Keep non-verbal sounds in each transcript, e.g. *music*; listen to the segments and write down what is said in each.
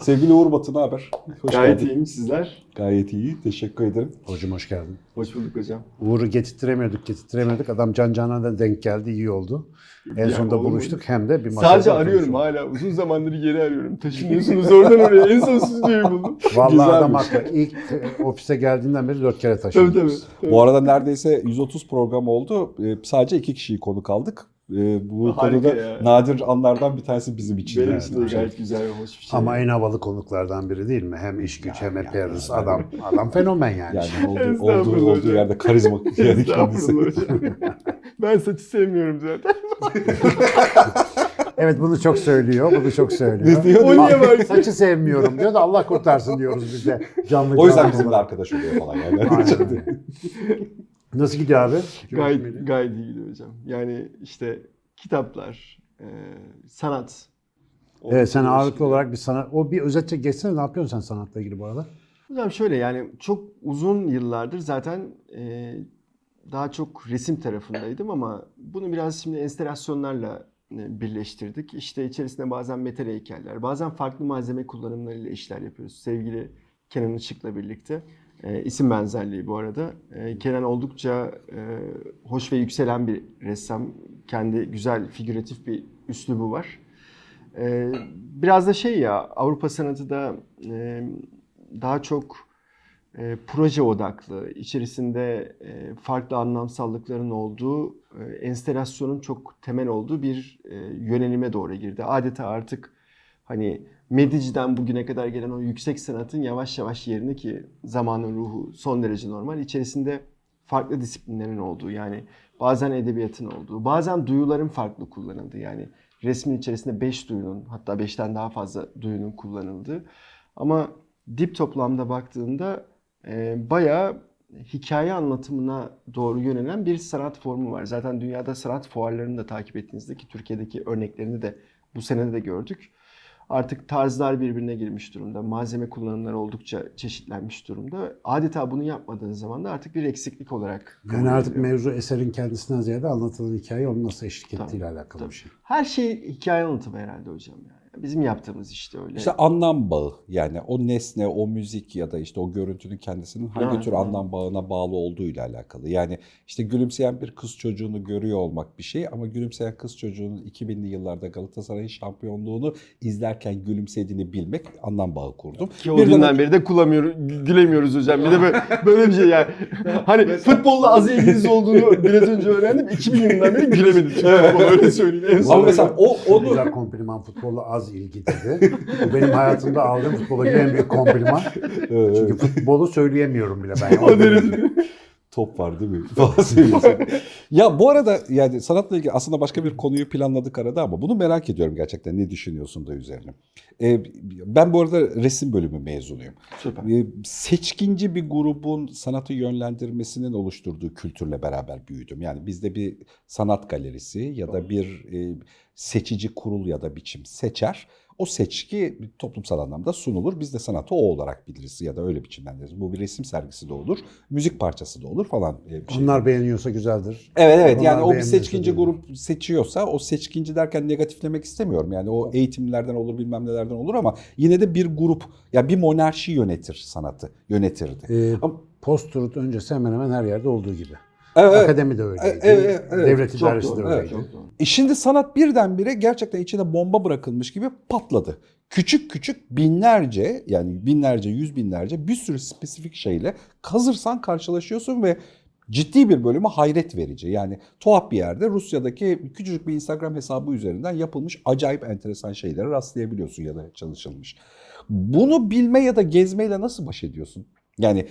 Sevgili Uğur Batı ne haber? Hoş Gayet geldin. iyiyim sizler. Gayet iyi. Teşekkür ederim. Hocam hoş geldin. Hoş bulduk hocam. Uğur'u getirtiremiyorduk, getirtiremiyorduk. Adam can cana da denk geldi, iyi oldu. En Ya sonunda olur buluştuk hem de bir masada Sadece arıyorum olduk. hala. Uzun zamandır geri arıyorum. Taşınıyorsunuz oradan oraya. En son stüdyoyu buldum. Vallahi adam Güzelmiş. haklı. İlk e, ofise geldiğinden beri dört kere tabii taşındık. tabii. biz. Bu arada neredeyse 130 program oldu. Ee, sadece iki kişiyi konuk aldık. Ee, bu Harika konuda ya. nadir anlardan bir tanesi bizim için. Benim için de gayet güzel ve hoş bir şey. Ama en havalı konuklardan biri değil mi? Hem iş güç hem yapıyoruz. Adam adam fenomen yani. Yani olduğu, olduğu, olduğu yerde karizma yani kendisi. *laughs* Ben saçı sevmiyorum zaten. Evet bunu çok söylüyor. Bunu çok söylüyor. Ne diyor? O niye var? Saçı sevmiyorum diyor da Allah kurtarsın diyoruz biz de. Canlı O yüzden canlı bizimle arkadaş oluyor falan yani. *laughs* Nasıl gidiyor abi? gayet, gayet iyi gidiyor hocam. Yani işte kitaplar, e, sanat. Evet sen ağırlıklı şey. olarak bir sanat... O bir özetçe geçsene ne yapıyorsun sen sanatla ilgili bu arada? Hocam şöyle yani çok uzun yıllardır zaten e, daha çok resim tarafındaydım ama bunu biraz şimdi enstalasyonlarla e, birleştirdik. İşte içerisinde bazen metal heykeller, bazen farklı malzeme kullanımlarıyla işler yapıyoruz. Sevgili Kenan Işık'la birlikte. E, isim benzerliği bu arada. E, Kenan oldukça e, hoş ve yükselen bir ressam. Kendi güzel figüratif bir üslubu var. E, biraz da şey ya Avrupa sanatı da e, daha çok e, proje odaklı, içerisinde e, farklı anlamsallıkların olduğu, e, enstalasyonun çok temel olduğu bir e, yönelime doğru girdi. Adeta artık hani Medici'den bugüne kadar gelen o yüksek sanatın yavaş yavaş yerini ki zamanın ruhu son derece normal, içerisinde farklı disiplinlerin olduğu yani bazen edebiyatın olduğu, bazen duyuların farklı kullanıldığı yani resmin içerisinde 5 duyunun hatta 5'ten daha fazla duyunun kullanıldığı ama dip toplamda baktığında e, bayağı hikaye anlatımına doğru yönelen bir sanat formu var. Zaten dünyada sanat fuarlarını da takip ettiğinizde ki Türkiye'deki örneklerini de bu sene de gördük. Artık tarzlar birbirine girmiş durumda. Malzeme kullanımları oldukça çeşitlenmiş durumda. Adeta bunu yapmadığınız zaman da artık bir eksiklik olarak Yani artık ediliyor. mevzu eserin kendisinden ziyade anlatılan hikaye onun nasıl eşlik Tabii, ettiğiyle alakalı tabii. bir şey. Her şey hikaye anlatımı herhalde hocam. Yani. Bizim yaptığımız işte öyle. İşte anlam bağı yani o nesne, o müzik ya da işte o görüntünün kendisinin hangi Evet, tür evet. anlam bağına bağlı olduğuyla alakalı. Yani işte gülümseyen bir kız çocuğunu görüyor olmak bir şey ama gülümseyen kız çocuğunun 2000'li yıllarda Galatasaray'ın şampiyonluğunu izlerken gülümsediğini bilmek anlam bağı kurdum. Ki o Birden- günden beri de kullanmıyoruz, gülemiyoruz hocam. Bir de böyle, *laughs* böyle bir şey yani. Hani futbolla az ilginiz olduğunu biraz önce öğrendim. 2000 yılından beri gülemedim. Futbola öyle söyleyeyim. En son Ama mesela o onu Güzel kompliman futbolla az ilgi dedi. Bu benim hayatımda aldığım futbola en büyük kompliman. Çünkü futbolu söyleyemiyorum bile ben. o derece. Top var değil mi? *laughs* Falan ya bu arada yani sanatla ilgili aslında başka bir konuyu planladık arada ama bunu merak ediyorum gerçekten ne düşünüyorsun da üzerine. Ee, ben bu arada resim bölümü mezunuyum. Süper. Ee, seçkinci bir grubun sanatı yönlendirmesinin oluşturduğu kültürle beraber büyüdüm. Yani bizde bir sanat galerisi ya da bir e, seçici kurul ya da biçim seçer. O seçki toplumsal anlamda sunulur. Biz de sanatı o olarak biliriz ya da öyle biçimlendiririz. Bu bir resim sergisi de olur, müzik parçası da olur falan. e, bir şey. Onlar beğeniyorsa güzeldir. Evet evet Onlar yani o bir seçkinci grup seçiyorsa o seçkinci derken negatiflemek istemiyorum. Yani o eğitimlerden olur bilmem nelerden olur ama yine de bir grup ya bir monarşi yönetir sanatı yönetirdi. Ee, Ama- Post-truth öncesi hemen hemen her yerde olduğu gibi. Evet. Akademi de öyleydi. Evet, evet. Devlet Çok idaresi de öyleydi. Evet. E şimdi sanat birdenbire gerçekten içine bomba bırakılmış gibi patladı. Küçük küçük binlerce yani binlerce yüz binlerce bir sürü spesifik şeyle kazırsan karşılaşıyorsun ve ciddi bir bölümü hayret verici. Yani tuhaf bir yerde Rusya'daki küçücük bir Instagram hesabı üzerinden yapılmış acayip enteresan şeylere rastlayabiliyorsun ya da çalışılmış. Bunu bilme ya da gezmeyle nasıl baş ediyorsun? Yani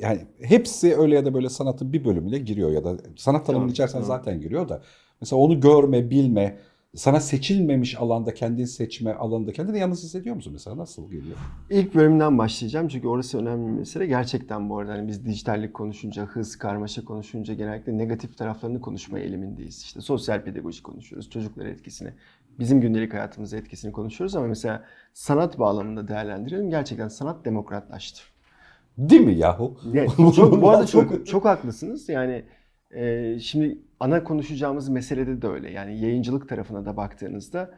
yani hepsi öyle ya da böyle sanatın bir bölümüne giriyor ya da sanat tanımının Tamam, içerisine tamam. zaten giriyor da mesela onu görme, bilme, sana seçilmemiş alanda kendini seçme alanında kendini yalnız hissediyor musun mesela? Nasıl geliyor? İlk bölümden başlayacağım çünkü orası önemli bir mesele. Gerçekten bu arada hani biz dijitallik konuşunca, hız, karmaşa konuşunca genellikle negatif taraflarını konuşma eğilimindeyiz. İşte sosyal pedagoji konuşuyoruz, çocuklara etkisini, bizim gündelik hayatımıza etkisini konuşuyoruz ama mesela sanat bağlamında değerlendirelim. Gerçekten sanat demokratlaştı. Değil mi yahu? Ya, *laughs* çok, bu arada çok çok haklısınız. Yani e, şimdi ana konuşacağımız meselede de öyle. Yani yayıncılık tarafına da baktığınızda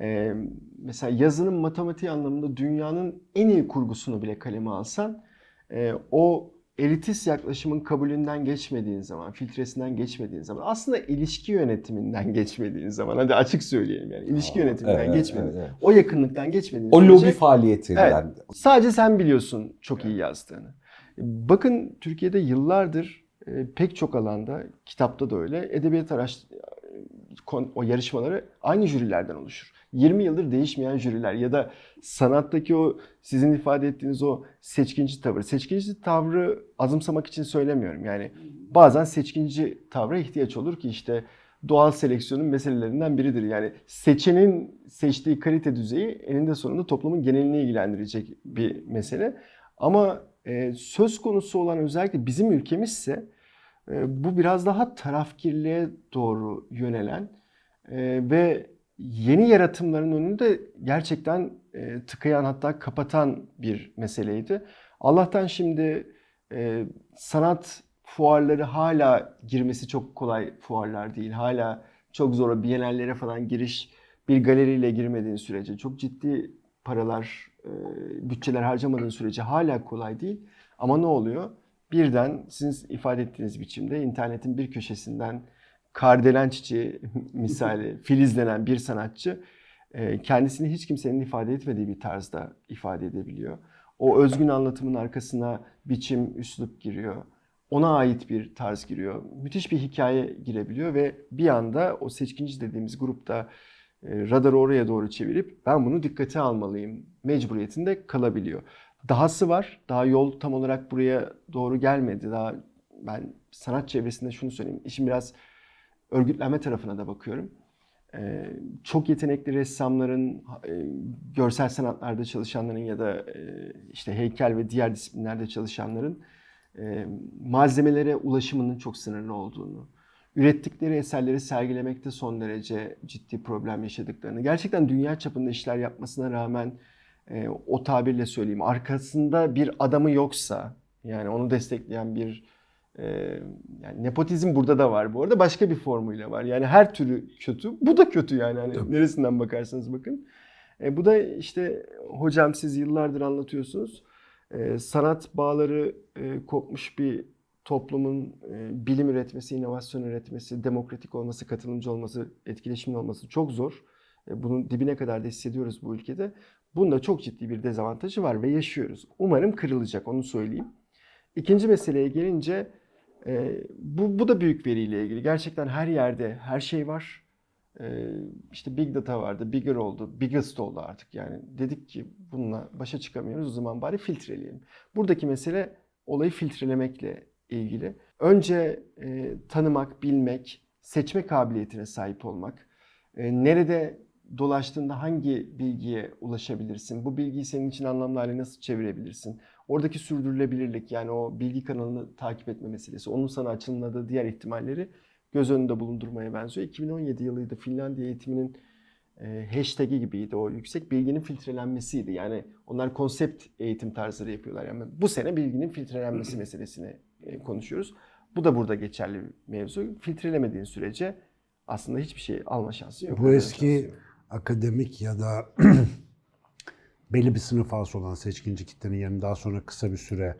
Ee, mesela yazının matematiği anlamında dünyanın en iyi kurgusunu bile kaleme alsan e, o elitist yaklaşımın kabulünden geçmediğin zaman, filtresinden geçmediğin zaman, aslında ilişki yönetiminden *laughs* geçmediğin zaman, hadi açık söyleyelim yani ilişki Aa, yönetiminden evet, geçmediğin, evet, evet. o yakınlıktan geçmediğin O sürece- lobi faaliyetinden. Evet. Sadece sen biliyorsun çok iyi yazdığını. Bakın Türkiye'de yıllardır e, pek çok alanda, kitapta da öyle, edebiyat araş kon- o yarışmaları aynı jürilerden oluşur. 20 yıldır değişmeyen jüriler ya da sanattaki o sizin ifade ettiğiniz o seçkinci tavır. Seçkinci tavrı azımsamak için söylemiyorum. Yani bazen seçkinci tavra ihtiyaç olur ki işte doğal seleksiyonun meselelerinden biridir. Yani seçenin seçtiği kalite düzeyi eninde sonunda toplumun genelini ilgilendirecek bir mesele. Ama e, söz konusu olan özellikle bizim ülkemizse e, bu biraz daha tarafkirliğe doğru yönelen e, ve yeni yaratımların önünü de gerçekten e, tıkayan hatta kapatan bir meseleydi. Allah'tan şimdi e, sanat fuarları hala girmesi çok kolay fuarlar değil. Hala çok zor bienallere falan giriş bir galeriyle girmediğin sürece çok ciddi paralar, e, bütçeler harcamadığın sürece hala kolay değil. Ama ne oluyor? Birden sizin ifade ettiğiniz biçimde internetin bir köşesinden kardelen çiçeği *laughs* misali *laughs* filizlenen bir sanatçı e, kendisini hiç kimsenin ifade etmediği bir tarzda ifade edebiliyor. O özgün anlatımın arkasına biçim, üslup giriyor. Ona ait bir tarz giriyor. Müthiş bir hikaye girebiliyor ve bir anda o seçkinci dediğimiz grupta e, radarı oraya doğru çevirip ben bunu dikkate almalıyım mecburiyetinde kalabiliyor. Dahası var. Daha yol tam olarak buraya doğru gelmedi. Daha ben sanat çevresinde şunu söyleyeyim. İşin biraz örgütlenme tarafına da bakıyorum. Ee, çok yetenekli ressamların, e, görsel sanatlarda çalışanların ya da e, işte heykel ve diğer disiplinlerde çalışanların e, malzemelere ulaşımının çok sınırlı olduğunu, ürettikleri eserleri sergilemekte son derece ciddi problem yaşadıklarını, gerçekten dünya çapında işler yapmasına rağmen e, o tabirle söyleyeyim arkasında bir adamı yoksa yani onu destekleyen bir yani nepotizm burada da var bu arada başka bir formuyla var. Yani her türü kötü. Bu da kötü yani hani Tabii. neresinden bakarsanız bakın. E, bu da işte hocam siz yıllardır anlatıyorsunuz. E, sanat bağları e, kopmuş bir toplumun e, bilim üretmesi, inovasyon üretmesi, demokratik olması, katılımcı olması, etkileşimli olması çok zor. E, bunun dibine kadar da hissediyoruz bu ülkede. Bunda çok ciddi bir dezavantajı var ve yaşıyoruz. Umarım kırılacak onu söyleyeyim. İkinci meseleye gelince e, bu, bu da büyük veriyle ilgili. Gerçekten her yerde her şey var. E, işte Big Data vardı, Bigger oldu, Biggest oldu artık. Yani dedik ki bununla başa çıkamıyoruz o zaman bari filtreleyelim. Buradaki mesele olayı filtrelemekle ilgili. Önce e, tanımak, bilmek, seçme kabiliyetine sahip olmak. E, nerede dolaştığında hangi bilgiye ulaşabilirsin? Bu bilgiyi senin için anlamlı hale nasıl çevirebilirsin? Oradaki sürdürülebilirlik yani o bilgi kanalını takip etme meselesi, onun sana açılmadığı diğer ihtimalleri göz önünde bulundurmaya benziyor. 2017 yılıydı Finlandiya eğitiminin e, hashtag'i gibiydi o yüksek bilginin filtrelenmesiydi. Yani onlar konsept eğitim tarzları yapıyorlar. Yani bu sene bilginin filtrelenmesi meselesini e, konuşuyoruz. Bu da burada geçerli bir mevzu. Filtrelemediğin sürece aslında hiçbir şey alma şansı yok. Bu eski şansı yok. Akademik ya da *clears throat* belli bir sınıf altı olan seçkinci kitlenin yerini daha sonra kısa bir süre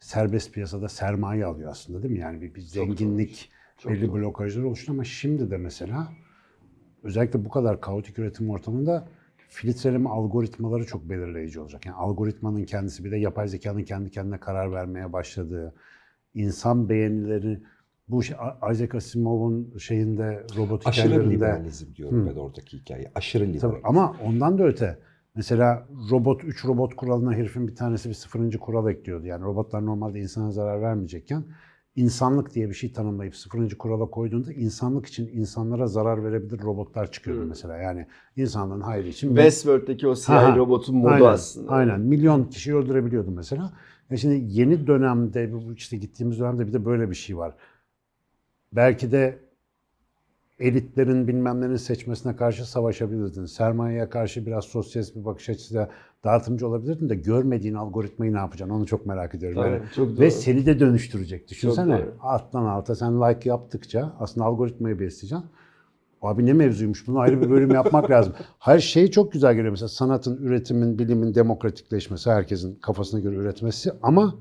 serbest piyasada sermaye alıyor aslında değil mi? Yani bir, bir zenginlik, Çok belli doğru. blokajlar oluştu ama şimdi de mesela özellikle bu kadar kaotik üretim ortamında filtreleme algoritmaları çok belirleyici olacak. Yani algoritmanın kendisi bir de yapay zekanın kendi kendine karar vermeye başladığı, insan beğenileri bu şey, Isaac Asimov'un şeyinde robot Aşırı hikayelerinde liberalizm diyorum ben oradaki hikaye. Aşırı Tabii, liberalizm. ama ondan da öte mesela robot 3 robot kuralına herifin bir tanesi bir sıfırıncı kural ekliyordu. Yani robotlar normalde insana zarar vermeyecekken insanlık diye bir şey tanımlayıp sıfırıncı kurala koyduğunda insanlık için insanlara zarar verebilir robotlar çıkıyordu mesela. Yani insanlığın hayrı için. Westworld'deki o siyahi Ha, robotun modu aynen, aslında. Aynen. Milyon kişiyi öldürebiliyordu mesela. Ya şimdi yeni dönemde bu işte gittiğimiz dönemde bir de böyle bir şey var. Belki de elitlerin bilmem nenin seçmesine karşı savaşabilirdin. Sermayeye karşı biraz sosyalist bir bakış açısıyla dağıtımcı olabilirdin de görmediğin algoritmayı ne yapacaksın onu çok merak ediyorum. Tabii, Yani çok doğru. Ve seni de dönüştürecek. Düşünsene alttan alta sen like yaptıkça aslında algoritmayı besleyeceksin. Abi ne mevzuymuş bunu ayrı bir bölüm yapmak *laughs* lazım. Her şey çok güzel geliyor mesela sanatın, üretimin, bilimin demokratikleşmesi, herkesin kafasına göre üretmesi ama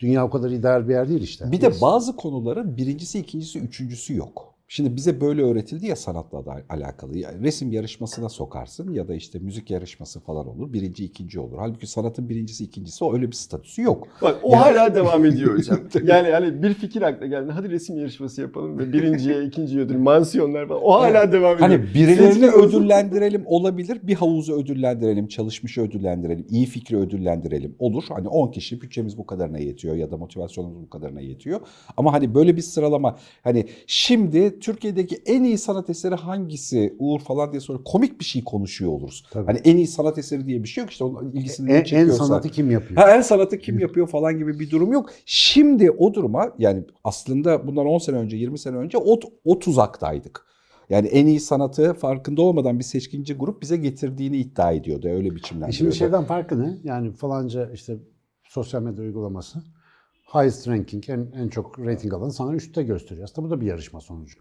dünya o kadar ideal bir yer değil işte. Bir de bazı konuların birincisi, ikincisi, üçüncüsü yok. Şimdi bize böyle öğretildi ya sanatla da alakalı. Yani resim yarışmasına sokarsın ya da işte müzik yarışması falan olur. Birinci, ikinci olur. Halbuki sanatın birincisi, ikincisi o öyle bir statüsü yok. Bak o hala devam ediyor *laughs* hocam. Yani hani bir fikir akla geldi. Hadi resim yarışması yapalım ve birinciye, *laughs* ikinciye ödül, mansiyonlar falan. O hala devam ediyor. Hani birilerini ödüllendirelim olabilir. Bir havuzu ödüllendirelim, çalışmışı ödüllendirelim, iyi fikri ödüllendirelim. Olur. Hani 10 kişi bütçemiz bu kadarına yetiyor ya da motivasyonumuz bu kadarına yetiyor. Ama hani böyle bir sıralama hani şimdi Türkiye'deki en iyi sanat eseri hangisi Uğur falan diye sonra komik bir şey konuşuyor oluruz. Tabii. Hani en iyi sanat eseri diye bir şey yok işte onun ilgisini en, ne en çekiyorsa. sanatı kim yapıyor? Ha, en sanatı kim yapıyor falan gibi bir durum yok. Şimdi o duruma yani aslında bundan 10 sene önce 20 sene önce o, o tuzaktaydık. Yani en iyi sanatı farkında olmadan bir seçkinci grup bize getirdiğini iddia ediyordu. Öyle E şimdi biçimlendiriyordu. şeyden farkı ne? Yani falanca işte sosyal medya uygulaması highest ranking en, en çok rating alanı sana üstte gösteriyor. Aslında bu da bir yarışma sonucu.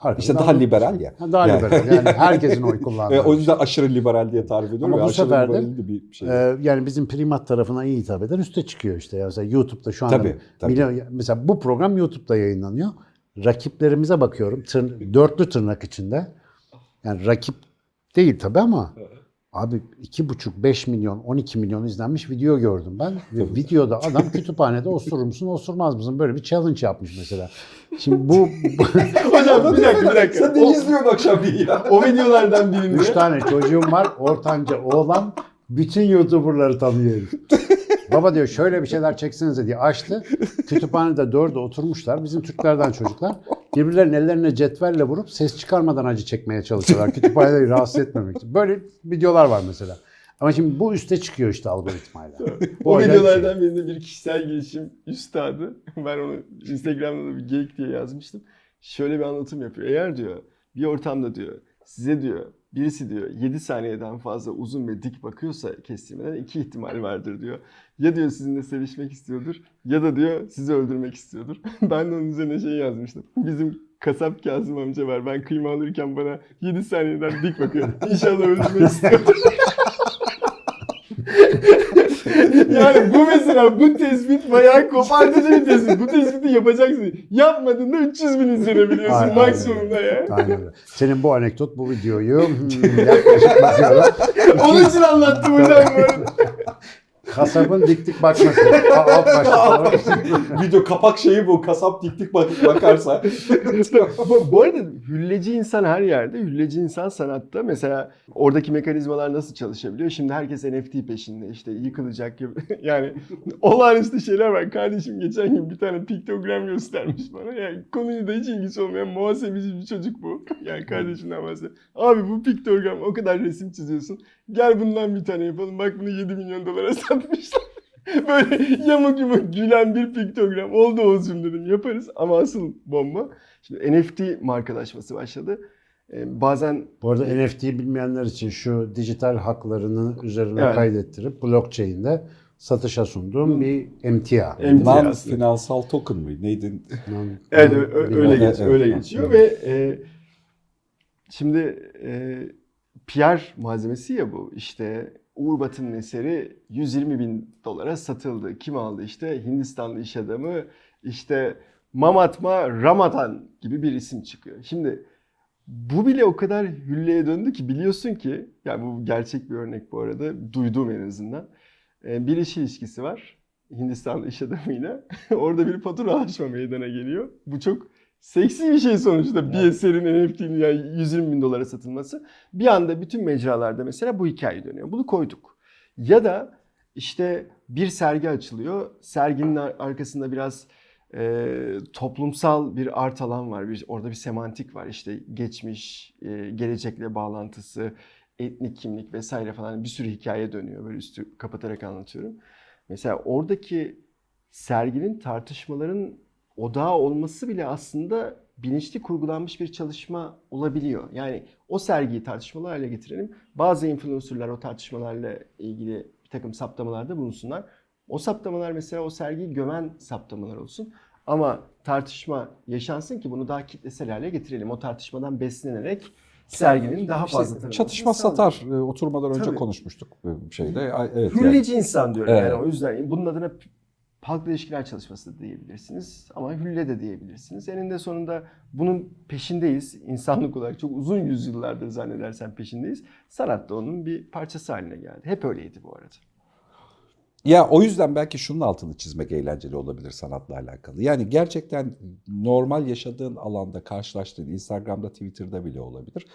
Arkada İşte daha liberal ya. Ha, daha Yani. liberal. Yani *laughs* herkesin oy kullandığı. Ve o yüzden aşırı liberal diye tarif ediyorum. Ama bu sefer de, bir şey. Ee, yani bizim primat tarafına iyi hitap eden üste çıkıyor işte. Yani mesela YouTube'da şu anda Tabii, tabii. milyon- mesela bu program YouTube'da yayınlanıyor. Rakiplerimize bakıyorum. Tır, dörtlü tırnak içinde. Yani rakip değil tabii ama abi 2,5-5 milyon, 12 milyon izlenmiş video gördüm ben. Ve *laughs* videoda adam kütüphanede osurur musun, osurmaz mısın? Böyle bir challenge yapmış mesela. Şimdi bu, *laughs* Hocam bir dakika bir dakika. Sen de izliyorsun akşam bir ya. o videolardan birinde Üç tane çocuğum var. Ortanca oğlan bütün YouTuber'ları tanıyor. herif. *laughs* Baba diyor şöyle bir şeyler çeksenize diye açtı. Kütüphanede dördü oturmuşlar. Bizim Türklerden çocuklar. Birbirlerinin ellerine cetvelle vurup ses çıkarmadan acı çekmeye çalışıyorlar. Kütüphaneleri rahatsız etmemek için. Böyle videolar var mesela. Ama şimdi bu üste çıkıyor işte algoritmayla. O bir şey. videolardan birinde bir kişisel gelişim üstadı. Ben onu Instagram'da da bir geyik diye yazmıştım. Şöyle bir anlatım yapıyor. Eğer diyor bir ortamda diyor size diyor birisi diyor 7 saniyeden fazla uzun ve dik bakıyorsa kestirmeden iki ihtimal vardır diyor. Ya diyor sizinle sevişmek istiyordur ya da diyor sizi öldürmek istiyordur. *laughs* ben de onun üzerine şey yazmıştım. Bizim kasap Kazım amca var. Ben kıyma alırken bana 7 saniyeden dik bakıyor. *laughs* İnşallah öldürmek *laughs* istiyordur. yani bu mesela bu tespit bayağı kopartıcı bir tespit. Bu tespiti yapacaksın. Yapmadığında 300 bin izlenebiliyorsun Aynen, maksimumda ya. Aynen öyle. Senin bu anekdot, bu videoyu yaklaşık bakıyorum. Onun için anlattım hocam bu arada. Kasabın dik dik bakması. *laughs* Alt başlıkları. Video kapak şeyi bu. Kasap diktik bak bakarsa. *laughs* bu, bu arada hülleci insan her yerde. Hülleci insan sanatta. Mesela oradaki mekanizmalar nasıl çalışabiliyor? Şimdi herkes NFT peşinde. işte yıkılacak gibi. *laughs* yani olağanüstü şeyler var. Kardeşim geçen gün bir tane piktogram göstermiş bana. Yani konuyla da hiç ilgisi olmayan muhasebeci bir çocuk bu. Yani kardeşimden bahsediyor. Abi bu piktogram o kadar resim çiziyorsun. Gel bundan bir tane yapalım. Bak bunu 7 milyon dolara *laughs* satmışlar. Böyle yamuk yumuk gülen bir piktogram. Oldu Oğuz'um dedim yaparız. Ama asıl bomba. Şimdi NFT markalaşması başladı. Ee, bazen Bu arada NFT'yi bilmeyenler için şu dijital haklarını üzerine Evet. kaydettirip blockchain'de satışa sunduğum bir emtia. Non finansal token mı? Neydi? Non- Evet öyle, geç, Evet, öyle evet. geçiyor ve e, şimdi e, PR malzemesi ya bu. İşte Uğur Batın'ın eseri 120 bin dolara satıldı. Kim aldı? İşte Hindistanlı iş adamı işte Mamatma Ramadan gibi bir isim çıkıyor. Şimdi bu bile o kadar hülleye döndü ki biliyorsun ki yani bu gerçek bir örnek bu arada duyduğum en azından. E, bir iş ilişkisi var Hindistanlı iş adamıyla. *laughs* Orada bir faturalaşma meydana geliyor. Bu çok seksi bir şey sonuçta bir eserin NFT'nin yani 120 bin dolara satılması. Bir anda bütün mecralarda mesela bu hikaye dönüyor. Bunu koyduk. Ya da işte bir sergi açılıyor. Serginin ar- arkasında biraz e, toplumsal bir art alan var. Bir, orada bir semantik var. İşte geçmiş, e, gelecekle bağlantısı, etnik kimlik vesaire falan bir sürü hikaye dönüyor. Böyle üstü kapatarak anlatıyorum. Mesela oradaki serginin tartışmaların odağı olması bile aslında bilinçli kurgulanmış bir çalışma olabiliyor. Yani o sergiyi tartışmalı hale getirelim. Bazı influencerlar o tartışmalarla ilgili bir takım saptamalarda bulunsunlar. O saptamalar mesela o sergiyi gömen saptamalar olsun. Ama tartışma yaşansın ki bunu daha kitlesel hale getirelim. O tartışmadan beslenerek serginin daha İşte fazla tanınmasını çatışma satar. Ee, Oturmadan önce Tabii. konuşmuştuk bir şeyde. Evet, yani. Hülleci insan diyorum Evet. yani o yüzden. Bunun adına halkla ilişkiler çalışması da diyebilirsiniz ama hülle de diyebilirsiniz. Eninde sonunda bunun peşindeyiz. İnsanlık olarak çok uzun yüzyıllardır zannedersen peşindeyiz. Sanat da onun bir parçası haline geldi. Hep öyleydi bu arada. Ya o yüzden belki şunun altını çizmek eğlenceli olabilir sanatla alakalı. Yani gerçekten normal yaşadığın alanda karşılaştığın, Instagram'da, Twitter'da bile olabilir.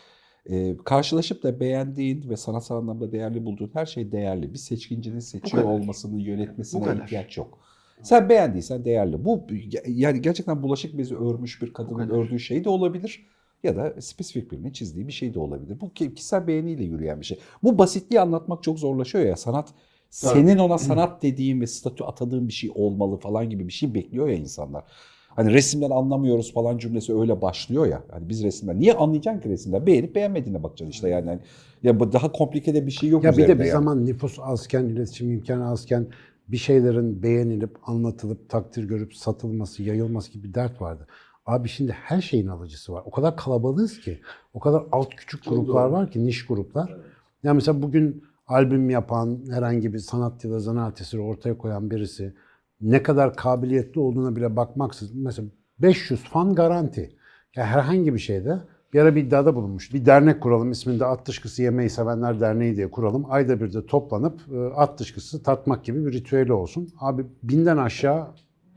Ee, karşılaşıp da beğendiğin ve sanatsal anlamda değerli bulduğun her şey değerli. Bir seçkincinin seçiyor olmasını, yönetmesine ihtiyaç yok. Sen beğendiysen değerli. Bu yani gerçekten bulaşık bezi örmüş bir kadının ördüğü şey de olabilir. Ya da spesifik birinin çizdiği bir şey de olabilir. Bu ki- kişisel beğeniyle yürüyen bir şey. Bu basitliği anlatmak çok zorlaşıyor ya. Sanat senin ona sanat dediğin ve statü atadığın bir şey olmalı falan gibi bir şey bekliyor ya insanlar. Hani resimden anlamıyoruz falan cümlesi öyle başlıyor ya. Hani biz resimden niye anlayacaksın ki resimden? Beğenip beğenmediğine bakacaksın işte yani. Hani ya bu daha komplike de bir şey yok Ya bir de bir yani. zaman nüfus azken, iletişim imkanı azken bir şeylerin beğenilip, anlatılıp, takdir görüp satılması, yayılması gibi bir dert vardı. Abi şimdi her şeyin alıcısı var. O kadar kalabalığız ki. O kadar alt küçük gruplar var ki, niş gruplar. Ya mesela bugün albüm yapan, herhangi bir sanat ya da zanaat eseri ortaya koyan birisi ne kadar kabiliyetli olduğuna bile bakmaksızın mesela 500 fan garanti. Ya herhangi bir şeyde bir ara bir iddiada bulunmuş. Bir dernek kuralım isminde at dışkısı yemeyi sevenler derneği diye kuralım. Ayda bir de toplanıp e, at dışkısı tatmak gibi bir ritüeli olsun. Abi binden aşağı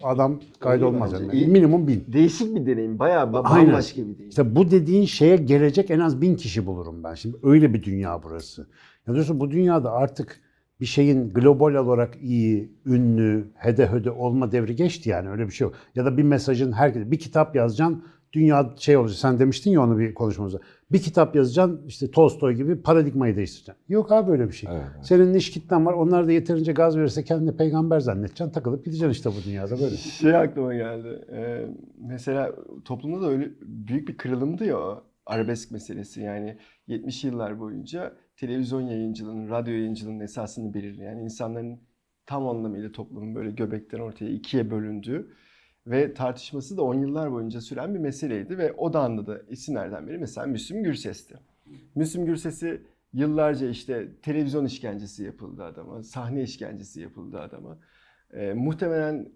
adam kaydolmaz. Yani. İyi. Minimum bin. Değişik bir deneyim. Bayağı bambaşka bir deneyim. İşte bu dediğin şeye gelecek en az bin kişi bulurum ben. Şimdi öyle bir dünya burası. Ya diyorsun bu dünyada artık bir şeyin global olarak iyi, ünlü, hede höde olma devri geçti yani öyle bir şey yok. Ya da bir mesajın herkese bir kitap yazacaksın dünya şey olacak. Sen demiştin ya onu bir konuşmamızda. Bir kitap yazacaksın işte Tolstoy gibi paradigmayı değiştireceksin. Yok abi öyle bir şey. Evet, evet. Senin niş kitlen var. Onlar da yeterince gaz verirse kendini peygamber zannedeceksin. Takılıp gideceksin işte bu dünyada böyle. Şey aklıma geldi. Ee, mesela toplumda da öyle büyük bir kırılımdı ya o arabesk meselesi. Yani 70 yıllar boyunca televizyon yayıncılığının, radyo yayıncılığının esasını belirleyen insanların tam anlamıyla toplumun böyle göbekten ortaya ikiye bölündüğü ve tartışması da 10 yıllar boyunca süren bir meseleydi ve o da anladı isimlerden biri mesela Müslüm Gürses'ti. Müslüm Gürses'i yıllarca işte televizyon işkencesi yapıldı adama, sahne işkencesi yapıldı adama. Ee, muhtemelen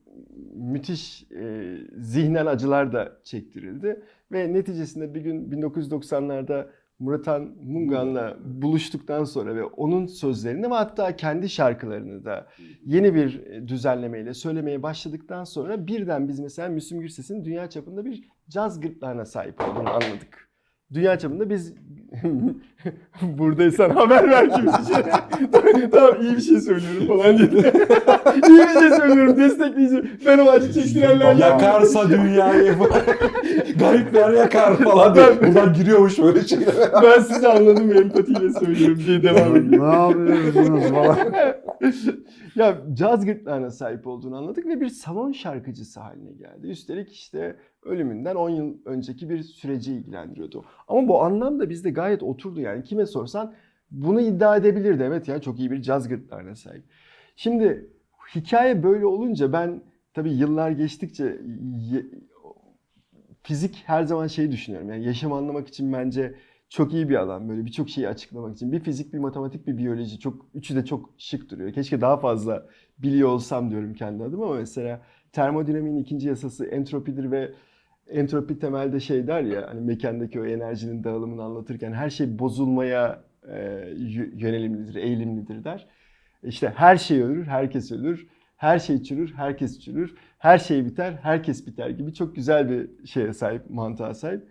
müthiş e, zihnel acılar da çektirildi. Ve neticesinde bir gün 1990'larda Muratan Mungan'la buluştuktan sonra ve onun sözlerini ve hatta kendi şarkılarını da yeni bir e, düzenlemeyle söylemeye başladıktan sonra birden biz mesela Müslüm Gürses'in dünya çapında bir caz gırtlağına sahip olduğunu anladık. Dünya çapında biz *laughs* buradaysan haber ver kimse. *laughs* tamam, tamam iyi bir şey söylüyorum falan diye. *laughs* iyi bir şey söylüyorum destekleyeceğim. Ben o acı çektirenlerden. Yakarsa dünyayı garipler yakar falan diye. Buradan giriyormuş böyle şeyler. Ben sizi anladım empatiyle söylüyorum diye devam ediyor. ne yapıyorsunuz falan. *laughs* ya caz gırtlağına sahip olduğunu anladık ve bir salon şarkıcısı haline geldi. Üstelik işte ölümünden 10 yıl önceki bir süreci ilgilendiriyordu. Ama bu anlam da bizde gayet oturdu yani. Kime sorsan bunu iddia edebilirdi. Evet ya çok iyi bir caz gırtlağına sahip. Şimdi hikaye böyle olunca ben tabii yıllar geçtikçe fizik her zaman şeyi düşünüyorum. Yani yaşamı anlamak için bence çok iyi bir alan. Böyle birçok şeyi açıklamak için. Bir fizik, bir matematik, bir biyoloji. Çok üçü de çok şık duruyor. Keşke daha fazla biliyor olsam diyorum kendi adıma ama mesela termodinamiğin ikinci yasası entropidir ve entropi temelde şey der ya hani mekandaki o enerjinin dağılımını anlatırken her şey bozulmaya e, yönelimlidir, eğilimlidir der. İşte her şey ölür, herkes ölür. Her şey çürür, herkes çürür. Her şey biter, herkes biter gibi çok güzel bir şeye sahip, mantığa sahip.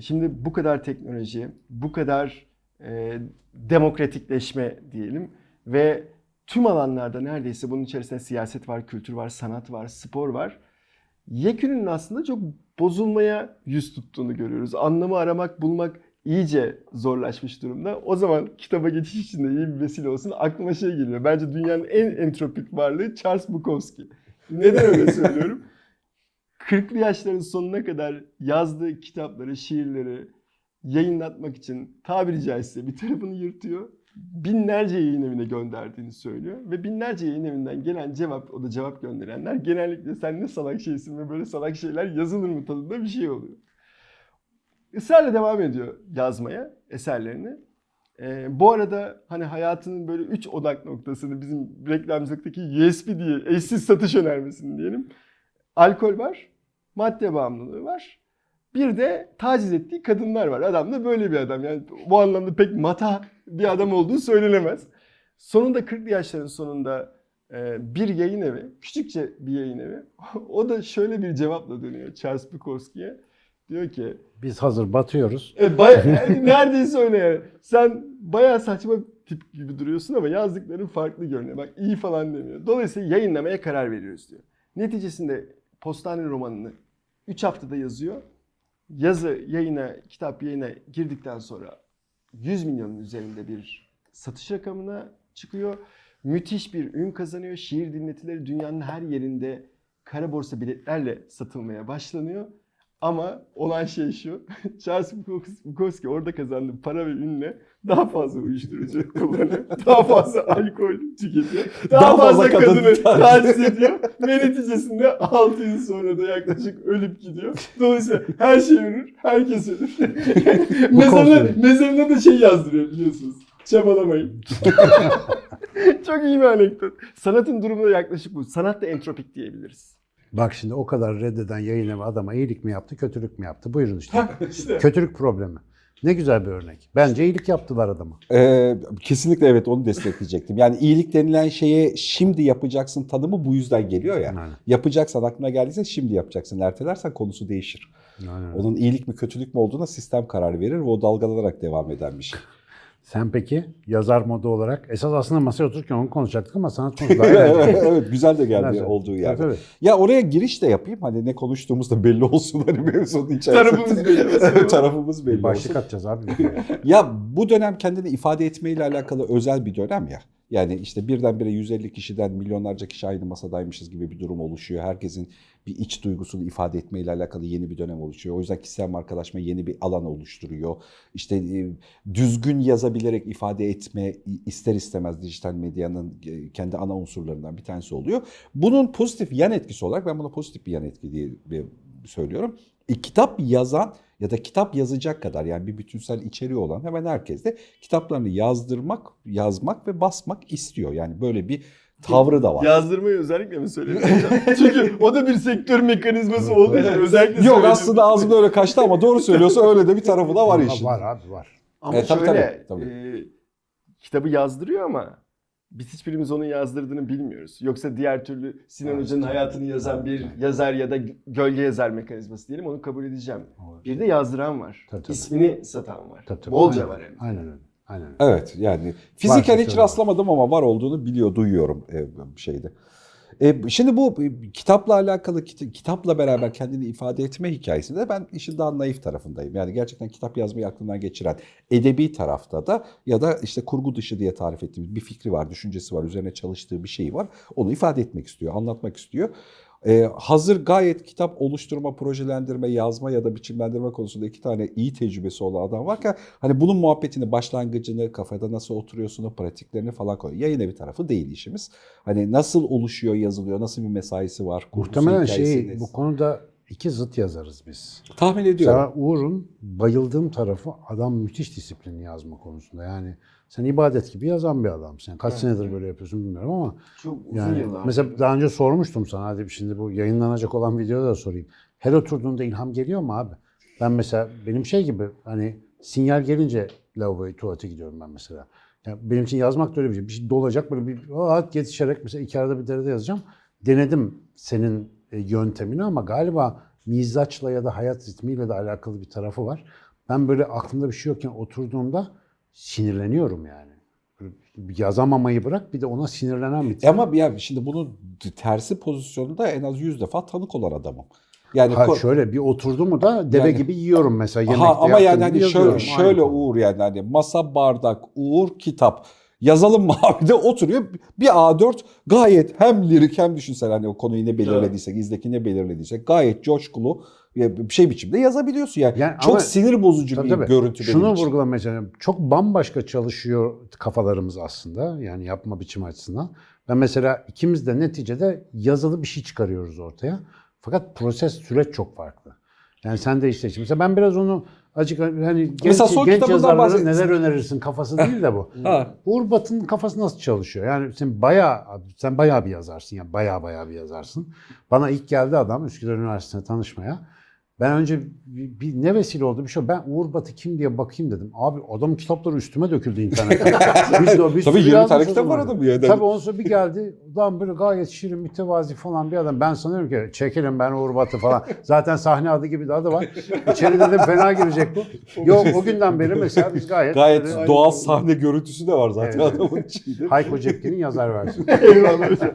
Şimdi bu kadar teknoloji, bu kadar e, demokratikleşme diyelim ve tüm alanlarda neredeyse bunun içerisinde siyaset var, kültür var, sanat var, spor var. Yekünün aslında çok bozulmaya yüz tuttuğunu görüyoruz. Anlamı aramak, bulmak iyice zorlaşmış durumda. O zaman kitaba geçiş için de iyi bir vesile olsun. Aklıma şey geliyor. Bence dünyanın en entropik varlığı Charles Bukowski. Neden öyle söylüyorum? *laughs* 40'lı yaşların sonuna kadar yazdığı kitapları, şiirleri yayınlatmak için tabiri caizse bir tarafını yırtıyor. binlerce yayın evine gönderdiğini söylüyor. Ve binlerce yayın evinden gelen cevap, o da cevap gönderenler genellikle sen ne salak şeysin ve böyle salak şeyler yazılır mı tadında bir şey oluyor. Israrla devam ediyor yazmaya eserlerini. Ee, bu arada hani hayatının böyle üç odak noktasını bizim reklamcılıktaki USP diye eşsiz satış önermesini diyelim. Alkol var, madde bağımlılığı var. Bir de taciz ettiği kadınlar var. Adam da böyle bir adam. Yani bu anlamda pek mata bir adam olduğu söylenemez. Sonunda 40'lı yaşların sonunda e, bir yayın evi, küçükçe bir yayın evi. *laughs* O da şöyle bir cevapla dönüyor Charles Bukowski'ye. Diyor ki Biz hazır batıyoruz. e, bay- *laughs* yani neredeyse öyle yani. Sen bayağı saçma tip gibi duruyorsun ama yazdıkların farklı görünüyor. Bak iyi falan demiyor. Dolayısıyla yayınlamaya karar veriyoruz diyor. Neticesinde Postane romanını 3 haftada yazıyor. Yazı yayına, kitap yayına girdikten sonra 100 milyonun üzerinde bir satış rakamına çıkıyor. Müthiş bir ün kazanıyor. Şiir dinletileri dünyanın her yerinde kara borsa biletlerle satılmaya başlanıyor. Ama olan şey şu. *laughs* Charles Bukowski orada kazandığı para ve ünle daha fazla uyuşturucu *laughs* kullanıyor. Daha fazla alkol tüketiyor. Daha, Daha fazla, fazla kadın kadını *laughs* taciz ediyor. ve neticesinde 6 yıl sonra da yaklaşık ölüp gidiyor. Dolayısıyla her şey ölür, herkes ölür. mezarına, mezarına da şey yazdırıyor biliyorsunuz. Çabalamayın. Çok iyi bir anekdot. Sanatın durumu da yaklaşık bu. Sanat da entropik diyebiliriz. Bak şimdi o kadar reddeden yayın evi adama iyilik mi yaptı, kötülük mü yaptı? Buyurun işte. işte. kötülük problemi. Ne güzel bir örnek. Bence iyilik yaptılar adama. Ee, kesinlikle evet onu destekleyecektim. Yani iyilik denilen şeye şimdi yapacaksın tanımı bu yüzden geliyor ya. Aynen. Yapacaksan aklına geldiyse şimdi yapacaksın. Ertelersen konusu değişir. Aynen. Onun iyilik mi kötülük mü olduğuna sistem karar verir ve o dalgalanarak devam eden bir şey. Sen peki yazar modu olarak esas aslında masaya otururken onu konuşacaktık ama sanat *laughs* konusu evet güzel de geldi Güzel. olduğu yerde. tabii. Ya oraya giriş de yapayım. Hani ne konuştuğumuz da belli olsun *laughs* hani mevzunun içerisinde. Tarafımız belli olsun. *laughs* Tarafımız belli Bir başlık olsun. atacağız abi. Ya bu dönem kendini ifade etmeyle alakalı özel bir dönem ya. Yani işte birdenbire 150 kişiden milyonlarca kişi aynı masadaymışız gibi bir durum oluşuyor. Herkesin bir iç duygusunu ifade etmeyle alakalı yeni bir dönem oluşuyor. O yüzden kişisel markalaşma yeni bir alan oluşturuyor. İşte e, düzgün yazabilerek ifade etme ister istemez dijital medyanın e, kendi ana unsurlarından bir tanesi oluyor. Bunun pozitif yan etkisi olarak ben buna pozitif bir yan etki diye söylüyorum. E, kitap yazan ya da kitap yazacak kadar yani bir bütünsel içeriği olan hemen herkes de kitaplarını yazdırmak, yazmak ve basmak istiyor. Yani böyle bir tavrı da var. Yazdırmayı özellikle mi söyledin? *laughs* Çünkü o da bir sektör mekanizması olduğu için özellikle Yok aslında ağzımda öyle kaçtı ama doğru söylüyorsa öyle de bir tarafı da var işin. Var abi var. Ama E, tabii, şöyle, tabii, e, kitabı yazdırıyor ama biz hiçbirimiz onun yazdırdığını bilmiyoruz. Yoksa diğer türlü Sinan Evet, Hoca'nın hayatını yazan bir Evet. yazar ya da gölge yazar mekanizması diyelim onu kabul edeceğim. Bir de yazdıran var. Tabii, tabii. İsmini satan var. Tabii, tabii. Bolca Aynen. var hem. Aynen öyle. Aynen. Evet yani fiziken hiç rastlamadım ama var olduğunu biliyor, duyuyorum e, şeyde. E, şimdi bu kitapla alakalı, kit- kitapla beraber kendini ifade etme hikayesinde ben işin daha naif tarafındayım. Yani gerçekten kitap yazmayı aklından geçiren edebi tarafta da ya da işte kurgu dışı diye tarif ettiğimiz bir fikri var, düşüncesi var, üzerine çalıştığı bir şey var. Onu ifade etmek istiyor, anlatmak istiyor. Ee, hazır gayet kitap oluşturma, projelendirme, yazma ya da biçimlendirme konusunda iki tane iyi tecrübesi olan adam varken hani bunun muhabbetini, başlangıcını, kafada nasıl oturuyorsun, pratiklerini falan koyuyor. Yayın evi tarafı değil işimiz. Hani nasıl oluşuyor, yazılıyor, nasıl bir mesaisi var, Muhtemelen şey bu konuda iki zıt yazarız biz. tahmin ediyorum. Mesela Uğur'un bayıldığım tarafı adam müthiş disiplinli yazma konusunda. Yani sen ibadet gibi yazan bir adamsın. Yani kaç senedir böyle yapıyorsun bilmiyorum ama Çok uzun yani yıllar. mesela daha önce sormuştum sana hadi şimdi bu yayınlanacak olan videoda da sorayım. Her oturduğunda ilham geliyor mu abi? Ben mesela benim şey gibi hani sinyal gelince lavaboya tuvalete gidiyorum ben mesela. Yani benim için yazmak da öyle bir şey. Bir şey dolacak böyle bir rahat yetişerek mesela iki arada bir derede yazacağım. Denedim senin e, yöntemini ama galiba mizaçla ya da hayat ritmiyle de alakalı bir tarafı var. Ben böyle aklımda bir şey yokken oturduğumda sinirleniyorum yani. Yazamamayı bırak bir de ona sinirlenen bir tip. Ama ya şimdi bunun tersi pozisyonunda en az 100 defa tanık olan adamım. Yani Ha şöyle bir oturdu mu da deve Yani- gibi yiyorum mesela yemekte Aha, ama yani hani şöyle, şöyle. Uğur yani hani masa bardak Uğur kitap yazalım mı *laughs* abi de oturuyor bir A4 gayet hem lirik hem düşünsel hani o konuyu ne belirlediysek izdeki ne belirlediysek gayet coşkulu bir şey biçimde yazabiliyorsun yani. Yani Çok ama- sinir bozucu Tabii bir tabii. görüntü benim Şunu için. vurgulamaya çalışıyorum. Çok bambaşka çalışıyor kafalarımız aslında. Yani yapma biçimi açısından. Ben mesela ikimiz de neticede yazılı bir şey çıkarıyoruz ortaya. Fakat proses, süreç çok farklı. Yani sen de işte şimdi ben biraz onu acık hani genç, Mesela son genç yazarlara neler önerirsin kafası değil de bu. Ha. Uğur Bat'ın kafası nasıl çalışıyor? Yani sen bayağı sen bayağı bir yazarsın ya bayağı bayağı bir yazarsın. Bana ilk geldi adam Üsküdar Üniversitesi'ne tanışmaya. Ben önce bir, bir ne vesile oldu bir şey. Ben Uğur Bat'ı kim diye bakayım dedim. Abi adamın kitapları üstüme döküldü internette. *laughs* Biz de, bir Tabii sürü 20 yazmış tane kitap var adamın ya. Tabii ondan sonra bir geldi. Ulan böyle gayet şirin, mütevazi falan bir adam. Ben sanıyorum ki çekelim ben Uğur Batı falan. Zaten sahne adı gibi de adı var. İçeri dedim fena girecek bu. *laughs* Yok o günden beri mesela biz gayet... Gayet böyle- doğal sahne görüntüsü de var zaten Evet. adamın içinde. Hayko Cepkin'in yazar versiyonu. *laughs* Eyvallah hocam.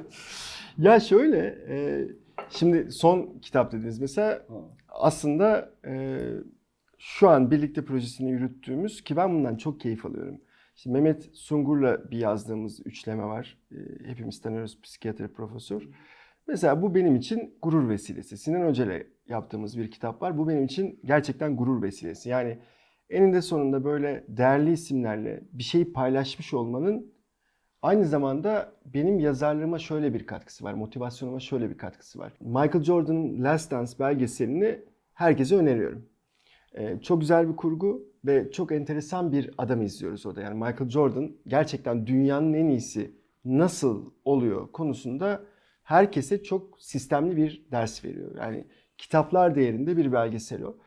Ya şöyle, e, şimdi son kitap dediniz mesela aslında e, şu an birlikte projesini yürüttüğümüz ki ben bundan çok keyif alıyorum. İşte Mehmet Sungur'la bir yazdığımız üçleme var. E, hepimiz tanıyoruz psikiyatri profesör. Mesela bu benim için gurur vesilesi. Sinan Hoca yaptığımız bir kitap var. Bu benim için gerçekten gurur vesilesi. Yani eninde sonunda böyle değerli isimlerle bir şeyi paylaşmış olmanın Aynı zamanda benim yazarlığıma şöyle bir katkısı var, motivasyonuma şöyle bir katkısı var. Michael Jordan'ın Last Dance belgeselini herkese öneriyorum. Ee, çok güzel bir kurgu ve çok enteresan bir adam izliyoruz orada. Yani Michael Jordan gerçekten dünyanın en iyisi nasıl oluyor konusunda herkese çok sistemli bir ders veriyor. Yani kitaplar değerinde bir belgesel o.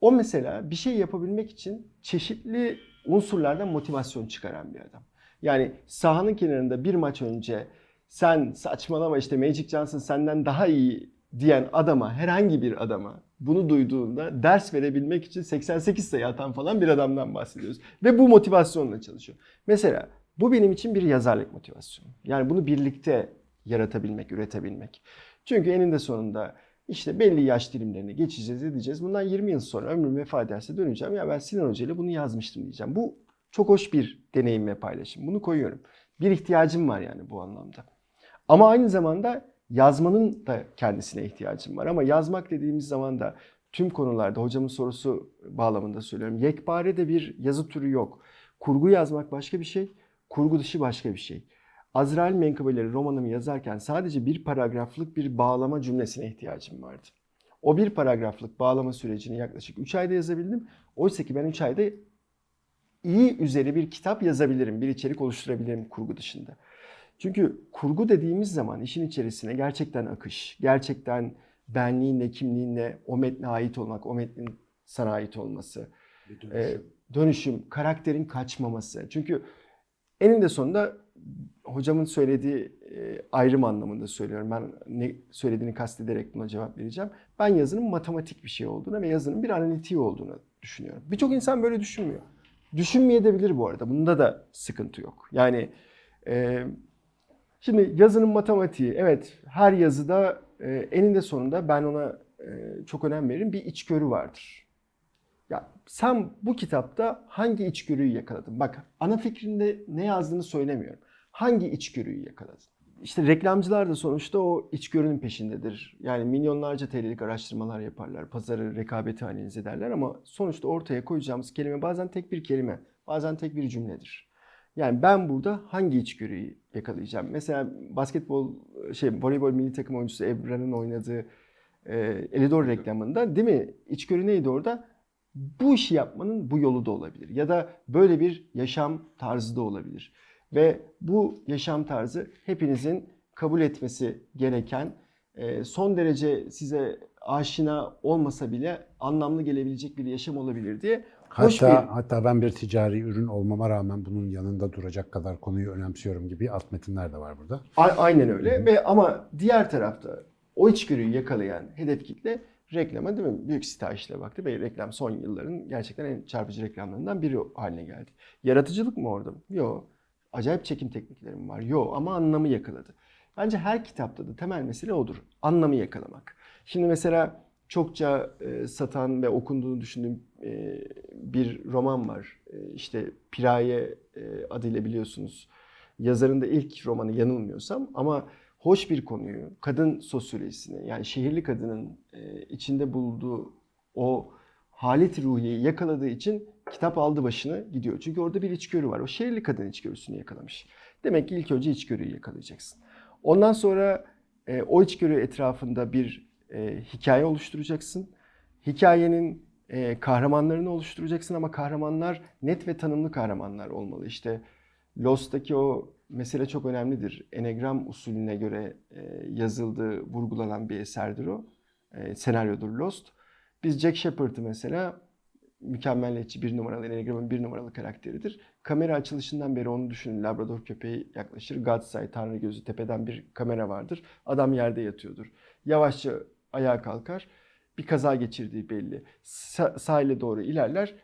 O mesela bir şey yapabilmek için çeşitli unsurlardan motivasyon çıkaran bir adam. Yani sahanın kenarında bir maç önce sen saçmalama işte Magic Johnson senden daha iyi diyen adama, herhangi bir adama bunu duyduğunda ders verebilmek için 88 sayı atan falan bir adamdan bahsediyoruz. Ve bu motivasyonla çalışıyor. Mesela bu benim için bir yazarlık motivasyonu. Yani bunu birlikte yaratabilmek, üretebilmek. Çünkü eninde sonunda işte belli yaş dilimlerine geçeceğiz, edeceğiz. Bundan 20 yıl sonra ömrüm vefa ederse döneceğim. Ya ben Sinan Hoca ile bunu yazmıştım diyeceğim. Bu çok hoş bir deneyim ve paylaşım. Bunu koyuyorum. Bir ihtiyacım var yani bu anlamda. Ama aynı zamanda yazmanın da kendisine ihtiyacım var. Ama yazmak dediğimiz zaman da tüm konularda hocamın sorusu bağlamında söylüyorum. Yekpare de bir yazı türü yok. Kurgu yazmak başka bir şey, kurgu dışı başka bir şey. Azrail Menkıbeleri romanımı yazarken sadece bir paragraflık bir bağlama cümlesine ihtiyacım vardı. O bir paragraflık bağlama sürecini yaklaşık 3 ayda yazabildim. Oysa ki ben 3 ayda iyi üzeri bir kitap yazabilirim, bir içerik oluşturabilirim kurgu dışında. Çünkü kurgu dediğimiz zaman işin içerisine gerçekten akış, gerçekten benliğinle, kimliğinle o metne ait olmak, o metnin sana ait olması, e, dönüşüm, karakterin kaçmaması. Çünkü eninde sonunda hocamın söylediği e, ayrım anlamında söylüyorum. Ben ne söylediğini kastederek buna cevap vereceğim. Ben yazının matematik bir şey olduğunu ve yazının bir analitiği olduğunu düşünüyorum. Birçok insan böyle düşünmüyor. Düşünmeyebilir bu arada. Bunda da sıkıntı yok. Yani e, şimdi yazının matematiği evet her yazıda e, eninde sonunda ben ona e, çok önem veririm. Bir içgörü vardır. Ya sen bu kitapta hangi içgörüyü yakaladın? Bak ana fikrinde ne yazdığını söylemiyorum. Hangi içgörüyü yakaladın? İşte reklamcılar da sonuçta o içgörünün peşindedir. Yani milyonlarca TL'lik araştırmalar yaparlar. Pazarı rekabeti analiz ederler ama sonuçta ortaya koyacağımız kelime bazen tek bir kelime, bazen tek bir cümledir. Yani ben burada hangi içgörüyü yakalayacağım? Mesela basketbol, şey voleybol milli takım oyuncusu Ebrar'ın oynadığı e, Elidor reklamında değil mi? İçgörü neydi orada? Bu işi yapmanın bu yolu da olabilir. Ya da böyle bir yaşam tarzı da olabilir. Ve bu yaşam tarzı hepinizin kabul etmesi gereken, e, son derece size aşina olmasa bile anlamlı gelebilecek bir yaşam olabilir diye hoş Hatta, bir hatta ben bir ticari ürün olmama rağmen bunun yanında duracak kadar konuyu önemsiyorum gibi alt metinler de var burada. A- Aynen öyle ve ama diğer tarafta o içgörüyü yakalayan hedef kitle reklama değil mi? Büyük stajla baktı ve reklam son yılların gerçekten en çarpıcı reklamlarından biri haline geldi. Yaratıcılık mı orada? Yok. Acayip çekim tekniklerim var. Yok ama anlamı yakaladı. Bence her kitapta da temel mesele odur. Anlamı yakalamak. Şimdi mesela çokça e, satan ve okunduğunu düşündüğüm e, bir roman var. E, işte Piraye e, adıyla biliyorsunuz yazarın da ilk romanı yanılmıyorsam ama hoş bir konuyu, kadın sosyolojisini yani şehirli kadının e, içinde bulduğu o halet ruhiyeyi yakaladığı için kitap aldı başını gidiyor. Çünkü orada bir içgörü var. O şehirli kadın içgörüsünü yakalamış. Demek ki ilk önce içgörüyü yakalayacaksın. Ondan sonra e, o içgörü etrafında bir e, hikaye oluşturacaksın. Hikayenin e, kahramanlarını oluşturacaksın ama kahramanlar net ve tanımlı kahramanlar olmalı. İşte Lost'taki o mesele çok önemlidir. Enegram usulüne göre e, yazıldığı, vurgulanan bir eserdir o. E, senaryodur Lost. Biz Jack Shepard'ı mesela mükemmeliyetçi bir numaralı, Enegram'ın bir numaralı karakteridir. Kamera açılışından beri onu düşünün. Labrador köpeği yaklaşır. God's Eye, Tanrı gözü tepeden bir kamera vardır. Adam yerde yatıyordur. Yavaşça ayağa kalkar. Bir kaza geçirdiği belli. Sa- sahile doğru ilerler.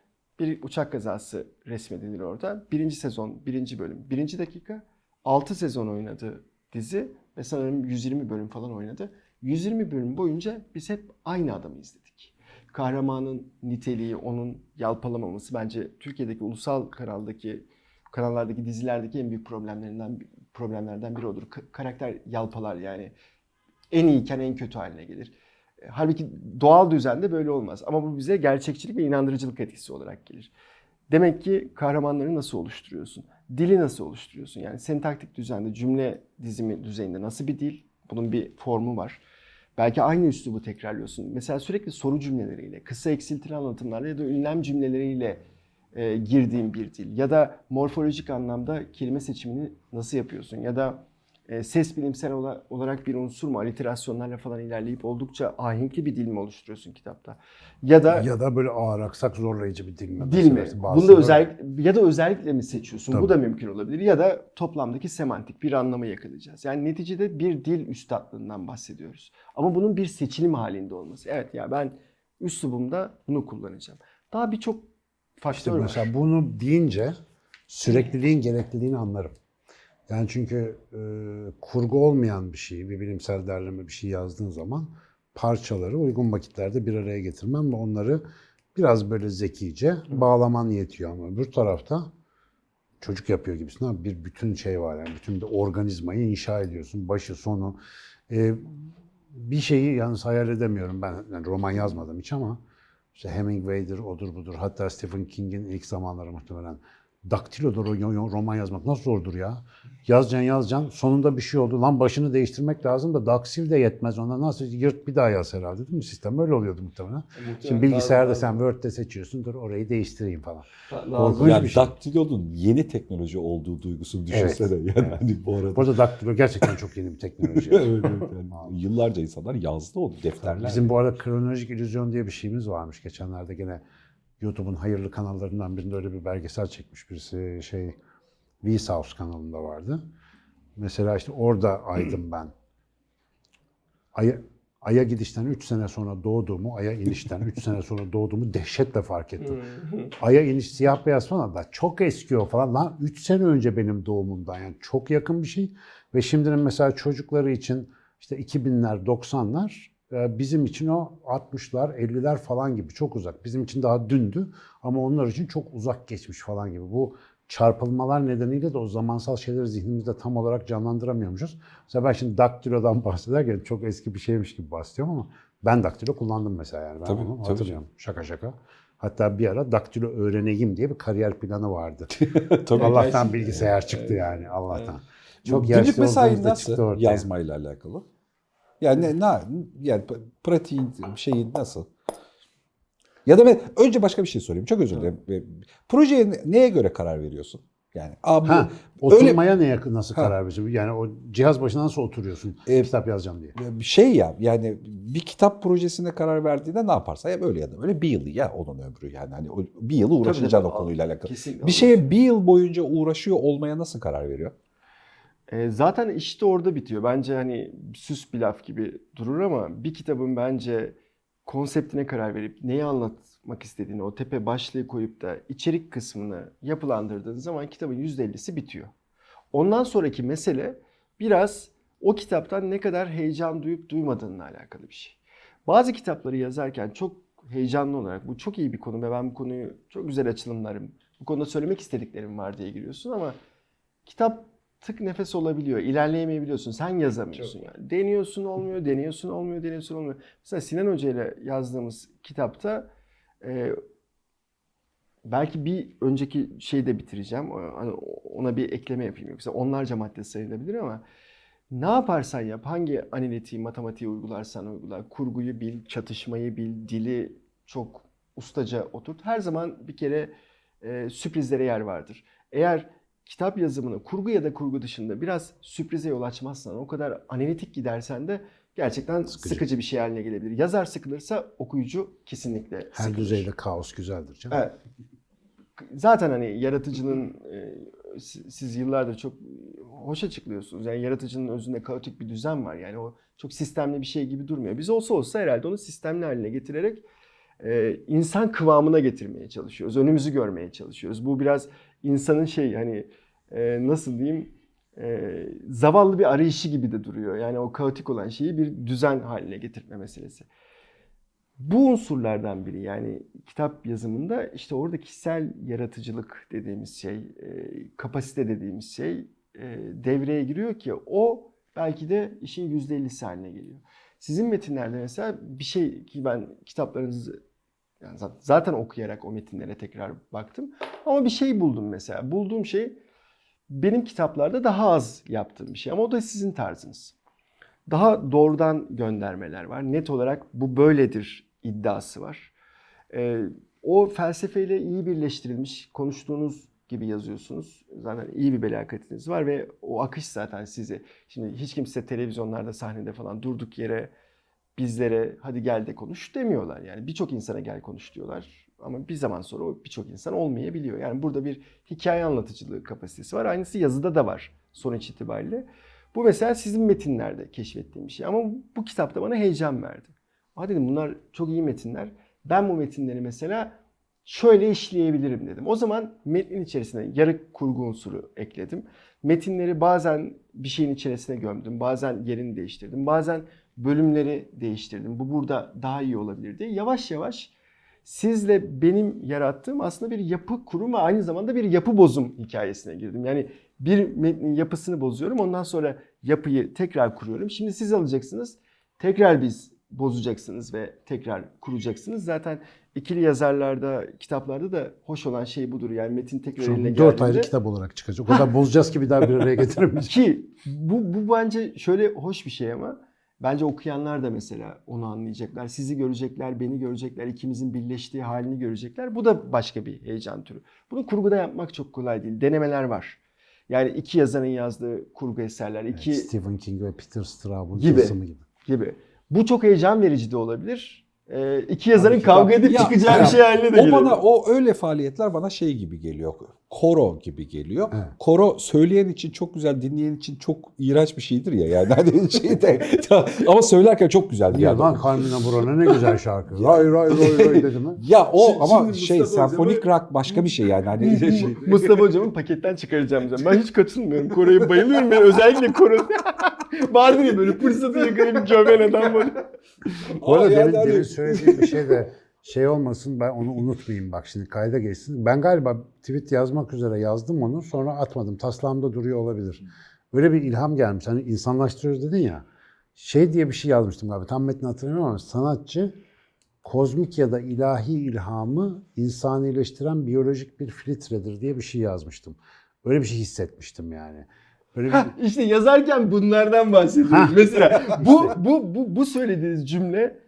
Bir uçak kazası resmedilir orada. Birinci sezon, birinci bölüm, birinci dakika. 6 sezon oynadı dizi ve sanırım 120 bölüm falan oynadı. 120 bölüm boyunca biz hep aynı adamı izledik. Kahramanın niteliği, onun yalpalamaması bence Türkiye'deki ulusal kanaldaki kanallardaki dizilerdeki en büyük problemlerinden problemlerden biri odur. Ka- karakter yalpalar yani. En iyiyken en kötü haline gelir. E, Halbuki doğal düzende böyle olmaz. Ama bu bize gerçekçilik ve inandırıcılık etkisi olarak gelir. Demek ki kahramanları nasıl oluşturuyorsun? Dili nasıl oluşturuyorsun? Yani sentaktik düzende, cümle dizimi düzeyinde nasıl bir dil? Bunun bir formu var. Belki aynı üslubu tekrarlıyorsun. Mesela sürekli soru cümleleriyle, kısa eksiltili anlatımlarla ya da ünlem cümleleriyle e, girdiğin bir dil. Ya da morfolojik anlamda kelime seçimini nasıl yapıyorsun? Ya da e, ses bilimsel ola- olarak bir unsur mu? Aliterasyonlarla falan ilerleyip oldukça ahenkli bir dil mi oluşturuyorsun kitapta? Ya da Ya da böyle ağır aksak zorlayıcı bir dil mi? Dil mi? Bunda özellik ya da özellikle mi seçiyorsun? Bu Tabii. da mümkün olabilir. Ya da toplamdaki semantik bir anlamı yakalayacağız. Yani neticede bir dil üstadlığından bahsediyoruz. Ama bunun bir seçilim halinde olması. Evet ya ben üslubumda bunu kullanacağım. Daha birçok faktör İşte var. mesela bunu deyince sürekliliğin gerekliliğini anlarım. Yani çünkü e, kurgu olmayan bir şey, bir bilimsel derleme bir şey yazdığın zaman parçaları uygun vakitlerde bir araya getirmem ve onları biraz böyle zekice bağlaman yetiyor ama öbür tarafta çocuk yapıyor gibisin abi. Bir bütün şey var yani. Bütün bir organizmayı inşa ediyorsun. Başı sonu. E, bir şeyi yalnız hayal edemiyorum ben. Yani roman yazmadım hiç ama işte Hemingway'dir odur budur. Hatta Stephen King'in ilk zamanları muhtemelen yo- roman yazmak nasıl zordur ya yazacaksın yazacaksın sonunda bir şey oldu lan başını değiştirmek lazım da daksil de yetmez ona nasıl yırt bir daha yaz herhalde değil mi sistem öyle oluyordu muhtemelen. Şimdi bilgisayarda sen Word'de seçiyorsun dur orayı değiştireyim falan. Korkunç yani bir şey. daktilonun yeni teknoloji olduğu duygusunu düşünsene. Yani evet. hani bu arada. Bu arada daktilo gerçekten çok yeni bir teknoloji. *laughs* Evet, evet, yani *laughs* yıllarca insanlar yazdı o defterler. Bizim bu arada kronolojik illüzyon diye bir şeyimiz varmış. Geçenlerde gene YouTube'un hayırlı kanallarından birinde öyle bir belgesel çekmiş birisi. Şey, Vsauce kanalında vardı. Mesela işte orada aydım ben. Ay'a, Ay'a gidişten 3 sene sonra doğduğumu, Ay'a inişten 3 sene sonra doğduğumu dehşetle fark ettim. Ay'a iniş siyah beyaz falan da çok eski o falan. Lan 3 sene önce benim doğumumdan yani çok yakın bir şey. Ve şimdinin mesela çocukları için işte 2000'ler 90'lar e, bizim için o 60'lar 50'ler falan gibi çok uzak. Bizim için daha dündü ama onlar için çok uzak geçmiş falan gibi. Bu çarpılmalar nedeniyle de o zamansal şeyleri zihnimizde tam olarak canlandıramıyormuşuz. Mesela ben şimdi daktilodan *laughs* bahsederken çok eski bir şeymiş gibi bahsediyorum ama ben daktilo kullandım mesela yani. Ben Tabii, onu tabii. hatırlıyorum. Şaka şaka. Hatta bir ara daktilo öğreneyim diye bir kariyer planı vardı. *laughs* Tabii. Allah'tan bilgisayar çıktı yani Allah'tan. Çok Günlük yaşlı mesai olduğumuzda nasıl çıktı ortaya. yazmayla alakalı? Yani ne, yani pratiğin şeyi nasıl? Ya da ben önce başka bir şey sorayım. Çok özür dilerim. E, Projeye ne- neye göre karar veriyorsun? Yani abi Ha, öyle oturmaya neye nasıl Ha. karar veriyorsun? Yani o cihaz başına nasıl oturuyorsun E, kitap yazacağım diye. bir şey ya yani bir kitap projesine karar verdiğinde ne yaparsa ya böyle ya da böyle bir yıl ya onun ömrü yani hani bir yıl uğraşacaksın o konuyla alakalı. Kesinlikle Bir şeye bir yıl boyunca uğraşıyor olmaya nasıl karar veriyor? E, zaten işte orada bitiyor. Bence hani süs bir laf gibi durur ama bir kitabın bence konseptine karar verip neyi anlatmak istediğini o tepe başlığı koyup da içerik kısmını yapılandırdığın zaman kitabın %50'si bitiyor. Ondan sonraki mesele biraz o kitaptan ne kadar heyecan duyup duymadığınla alakalı bir şey. Bazı kitapları yazarken çok heyecanlı olarak bu çok iyi bir konu ve ben bu konuyu çok güzel açılımlarım, bu konuda söylemek istediklerim var diye giriyorsun ama kitap tık nefes olabiliyor. İlerleyemeyebiliyorsun. Sen yazamıyorsun yani. Deniyorsun olmuyor, deniyorsun olmuyor, deniyorsun olmuyor. Mesela Sinan Hoca ile yazdığımız kitapta e, belki bir önceki şeyi de bitireceğim. Hani ona bir ekleme yapayım. Yoksa onlarca madde sayılabilir ama ne yaparsan yap, hangi analitiği, matematiği uygularsan uygula, kurguyu bil, çatışmayı bil, dili çok ustaca oturt. Her zaman bir kere e, sürprizlere yer vardır. Eğer kitap yazımını kurgu ya da kurgu dışında biraz sürprize yol açmazsan, o kadar analitik gidersen de gerçekten sıkıcı, Sıkıcı. bir şey haline gelebilir. Yazar sıkılırsa okuyucu kesinlikle Her sıkılır. düzeyde kaos güzeldir canım. Evet. Zaten hani yaratıcının e, si- siz yıllardır çok hoş açıklıyorsunuz. Yani yaratıcının özünde kaotik bir düzen var. Yani o çok sistemli bir şey gibi durmuyor. Biz olsa olsa herhalde onu sistemli haline getirerek e, insan kıvamına getirmeye çalışıyoruz. Önümüzü görmeye çalışıyoruz. Bu biraz insanın şey hani e, nasıl diyeyim e, zavallı bir arayışı gibi de duruyor. Yani o kaotik olan şeyi bir düzen haline getirme meselesi. Bu unsurlardan biri yani kitap yazımında işte orada kişisel yaratıcılık dediğimiz şey, e, kapasite dediğimiz şey e, devreye giriyor ki o belki de işin %50'si haline geliyor. Sizin metinlerde mesela bir şey ki ben kitaplarınızı yani zat- zaten okuyarak o metinlere tekrar baktım ama bir şey buldum mesela. Bulduğum şey benim kitaplarda daha az yaptığım bir şey ama o da sizin tarzınız. Daha doğrudan göndermeler var. Net olarak bu böyledir iddiası var. Ee, o felsefeyle iyi birleştirilmiş, konuştuğunuz gibi yazıyorsunuz. Zaten iyi bir belakatiniz var ve o akış zaten sizi. Şimdi hiç kimse televizyonlarda, sahnede falan durduk yere bizlere hadi gel de konuş demiyorlar. Yani birçok insana gel konuş diyorlar. Ama bir zaman sonra o birçok insan olmayabiliyor. Yani burada bir hikaye anlatıcılığı kapasitesi var. Aynısı yazıda da var sonuç itibariyle. Bu mesela sizin metinlerde keşfettiğim bir şey. Ama bu kitapta bana heyecan verdi. Ha dedim bunlar çok iyi metinler. Ben bu metinleri mesela şöyle işleyebilirim dedim. O zaman metnin içerisine yarı kurgu unsuru ekledim. Metinleri bazen bir şeyin içerisine gömdüm. Bazen yerini değiştirdim. Bazen bölümleri değiştirdim. Bu burada daha iyi olabilir diye. Yavaş yavaş sizle benim yarattığım aslında bir yapı kurum ve aynı zamanda bir yapı bozum hikayesine girdim. Yani bir metnin yapısını bozuyorum. Ondan sonra yapıyı tekrar kuruyorum. Şimdi siz alacaksınız. Tekrar biz bozacaksınız ve tekrar kuracaksınız. Zaten ikili yazarlarda, kitaplarda da hoş olan şey budur. Yani metin tekrar Şu eline an dört ayrı geldiğinde- kitap olarak çıkacak. O kadar bozacağız ki bir daha bir araya getiremeyeceğiz. ki bu, bu bence şöyle hoş bir şey ama bence okuyanlar da mesela onu anlayacaklar. Sizi görecekler, beni görecekler, ikimizin birleştiği halini görecekler. Bu da başka bir heyecan türü. Bunu kurguda yapmak çok kolay değil. Denemeler var. Yani iki yazarın yazdığı kurgu eserler, iki Stephen King ve Peter Straub'un Gibi. gibi. gibi. Bu çok heyecan verici de olabilir. Ee, iki yazarın kitap- kavga edip Ya, çıkacağı ya, bir şey haline de O gelebilir. bana o öyle faaliyetler bana şey gibi geliyor. Koro gibi geliyor. Evet. Koro söyleyen için çok güzel, dinleyen için çok iğrenç bir şeydir ya. Yani hani *laughs* şey de *laughs* ama söylerken çok güzel bir Ya adam. lan Carmina Burana ne güzel şarkı. ray ray ray ray dedi mi? Ya o Şimdi- ama şimdi şey Mustafa senfonik rock başka bir şey yani. Hani şey, Mustafa hocamın paketten çıkaracağım diyeceğim. Ben hiç katılmıyorum. Kore'ye bayılıyorum. Ben özellikle Kore. *laughs* Vardır ya böyle fırsatı yakalayıp gömen adam böyle. Bu arada demin, hani- demin söylediğim bir şey de şey olmasın ben onu unutmayayım bak şimdi kayda geçsin. Ben galiba tweet yazmak üzere yazdım onu sonra atmadım. Taslağımda duruyor olabilir. Öyle bir ilham gelmiş. Hani insanlaştırıyoruz dedin ya. Şey diye bir şey yazmıştım galiba. Tam metni hatırlamıyorum ama sanatçı kozmik ya da ilahi ilhamı insanileştiren biyolojik bir filtredir diye bir şey yazmıştım. Öyle bir şey hissetmiştim yani. Böyle bir, Hah, işte yazarken bunlardan bahsediyoruz. Mesela *laughs* bu, bu, bu, bu söylediğiniz cümle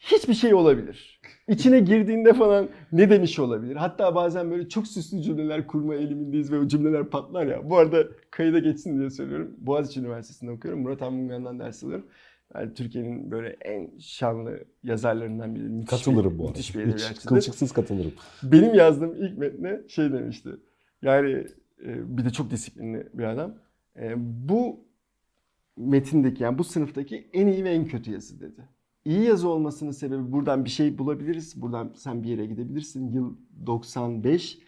hiçbir şey olabilir. İçine girdiğinde falan ne demiş olabilir? Hatta bazen böyle çok süslü cümleler kurma eğilimindeyiz ve o cümleler patlar ya. Bu arada kayıda geçsin diye söylüyorum. Boğaziçi Üniversitesi'nde okuyorum. Murat Anmungan'dan ders alıyorum. Yani Türkiye'nin böyle en şanlı yazarlarından biri. Müthiş katılırım bir, bu arada. Müthiş bir Hiç kılçıksız katılırım. Benim yazdığım ilk metne şey demişti. Yani e, bir de çok disiplinli bir adam. E, bu metindeki yani bu sınıftaki en iyi ve en kötü yazı dedi. İyi yazı olmasının sebebi buradan bir şey bulabiliriz. Buradan sen bir yere gidebilirsin. Yıl 95.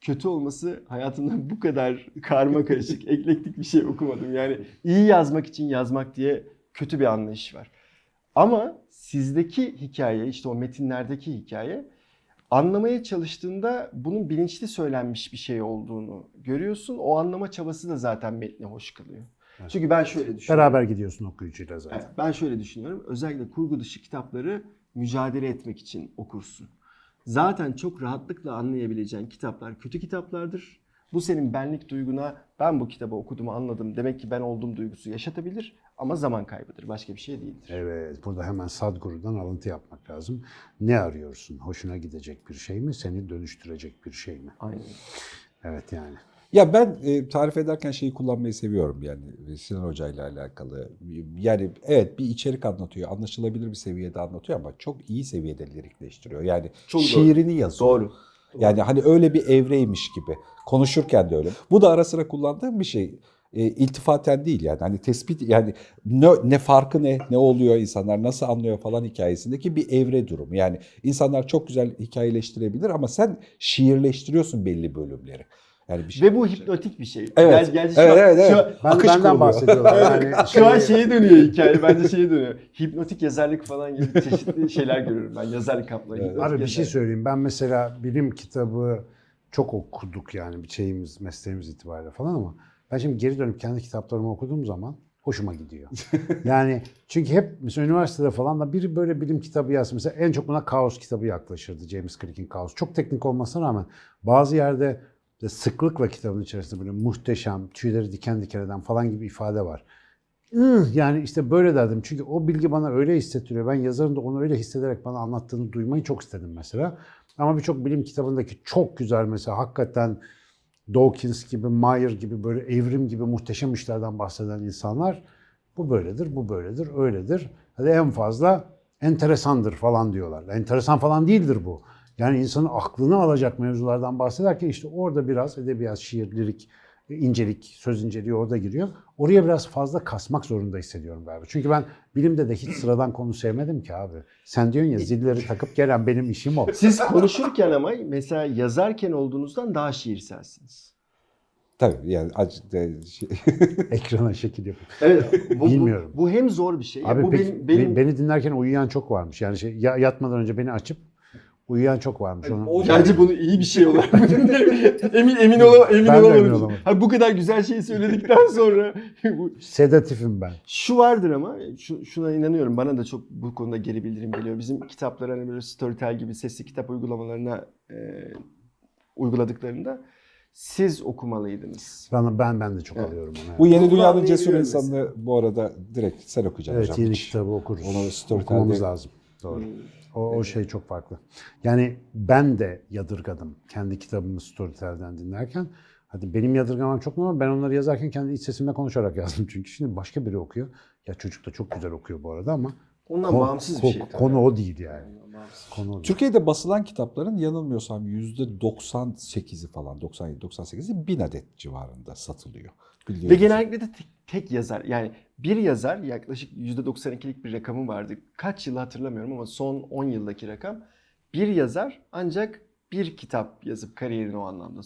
Kötü olması hayatımda bu kadar karma karışık, *laughs* eklektik bir şey okumadım. Yani iyi yazmak için yazmak diye kötü bir anlayış var. Ama sizdeki hikaye, işte o metinlerdeki hikaye anlamaya çalıştığında bunun bilinçli söylenmiş bir şey olduğunu görüyorsun. O anlama çabası da zaten metni hoş kılıyor. Evet. Çünkü ben şöyle düşünüyorum. Beraber gidiyorsun okuyucuyla zaten. Evet, ben şöyle düşünüyorum. Özellikle kurgu dışı kitapları mücadele etmek için okursun. Zaten çok rahatlıkla anlayabileceğin kitaplar kötü kitaplardır. Bu senin benlik duyguna ben bu kitabı okudum anladım demek ki ben olduğum duygusu yaşatabilir ama zaman kaybıdır. Başka bir şey değildir. Evet, burada hemen Sadhguru'dan alıntı yapmak lazım. Ne arıyorsun? Hoşuna gidecek bir şey mi? Seni dönüştürecek bir şey mi? Aynen. Evet yani. Ya ben e, tarif ederken şeyi kullanmayı seviyorum yani Sinan Hoca ile alakalı. Yani evet bir içerik anlatıyor, anlaşılabilir bir seviyede anlatıyor ama çok iyi seviyede lirikleştiriyor. Yani Çok doğru. şiirini yazıyor. Doğru. Yani hani öyle bir evreymiş gibi. Konuşurken de öyle. Bu da ara sıra kullandığım bir şey. E, iltifaten değil yani. Hani tespit yani ne, ne farkı ne, ne oluyor insanlar nasıl anlıyor falan hikayesindeki bir evre durumu. Yani insanlar çok güzel hikayeleştirebilir ama sen şiirleştiriyorsun belli bölümleri. Yani bir şey. Ve bu hipnotik bir şey. Evet. Gel, gel, şu Evet, an, evet, şu evet. an- Ben Akış benden kuruluyor. bahsediyorum. Yani Şu an şey- şeye dönüyor hikaye. Bence şeye dönüyor. Hipnotik yazarlık falan gibi çeşitli şeyler görüyorum ben. Yazarlık kapları. Evet. Abi bir şey yazarlık. söyleyeyim. Ben mesela bilim kitabı çok okuduk yani bir şeyimiz, mesleğimiz itibariyle falan ama ben şimdi geri dönüp kendi kitaplarımı okuduğum zaman hoşuma gidiyor. *laughs* yani çünkü hep mesela üniversitede falan da biri böyle bilim kitabı yazsın. Mesela en çok buna Kaos kitabı yaklaşırdı. James Clearke'in Kaos. Çok teknik olmasına rağmen bazı yerde de sıklıkla kitabın içerisinde böyle muhteşem, tüyleri diken diken eden falan gibi ifade var. Yani işte böyle derdim. Çünkü o bilgi bana öyle hissettiriyor. Ben yazarın da onu öyle hissederek bana anlattığını duymayı çok istedim mesela. Ama birçok bilim kitabındaki çok güzel mesela hakikaten Dawkins gibi, Meyer gibi böyle evrim gibi muhteşem işlerden bahseden insanlar bu böyledir, bu böyledir, öyledir. Hadi en fazla enteresandır falan diyorlar. Enteresan falan değildir bu. Yani insanın aklını alacak mevzulardan bahsederken işte orada biraz edebiyat, şiir, lirik, incelik, söz inceliği orada giriyor. Oraya biraz fazla kasmak zorunda hissediyorum galiba. Çünkü ben bilimde de hiç sıradan konu sevmedim ki abi. Sen diyorsun ya zilleri takıp gelen benim işim o. Siz konuşurken ama mesela yazarken olduğunuzdan daha şiirselsiniz. Tabii yani acı, de- şey- *laughs* Ekrana şekil yapıp. Evet. Bu, bu- Bilmiyorum. Bu, hem zor bir şey. Abi bu peki, benim, benim beni dinlerken uyuyan çok varmış. Yani şey, ya- yatmadan önce beni açıp uyuyan çok varmış. Onu, O- Bence bunu iyi bir şey olarak *laughs* emin emin ola, emin Ben olamadım. emin olamadım. Ha, bu kadar güzel şeyi söyledikten sonra bu- *laughs* Sedatifim ben. şu vardır ama şu, şuna inanıyorum. Bana da çok bu konuda geri bildirim geliyor. Bizim kitaplar hani böyle Storytel gibi sesli kitap uygulamalarına e, uyguladıklarında siz okumalıydınız. Ben, ben, ben de çok Evet. alıyorum onu. bu yeni dünyanın cesur insanını bu arada direkt sen okuyacaksın evet hocam. yeni kitabı okuruz. Onu Storytel'de- Okumamız lazım. Doğru. Hmm. O, o şey çok farklı. Yani ben de yadırgadım kendi kitabımı Storytel'den dinlerken. Hadi benim yadırgamam çok normal. Ben onları yazarken kendi iç sesimle konuşarak *laughs* yazdım. Çünkü şimdi başka biri okuyor. Ya çocuk da çok güzel okuyor bu arada ama Ondan Kon- bağımsız bir şey. tabii. konu o değil yani. Bağımsız. konu o değil. Türkiye'de basılan kitapların yanılmıyorsam %98'i falan 97-98'i 1000 adet civarında satılıyor. Ve genellikle de tek, tek yazar. Yani bir yazar yaklaşık %92'lik bir rakamı vardı. Kaç yıl hatırlamıyorum ama son 10 yıldaki rakam. Bir yazar ancak bir kitap yazıp kariyerini o anlamda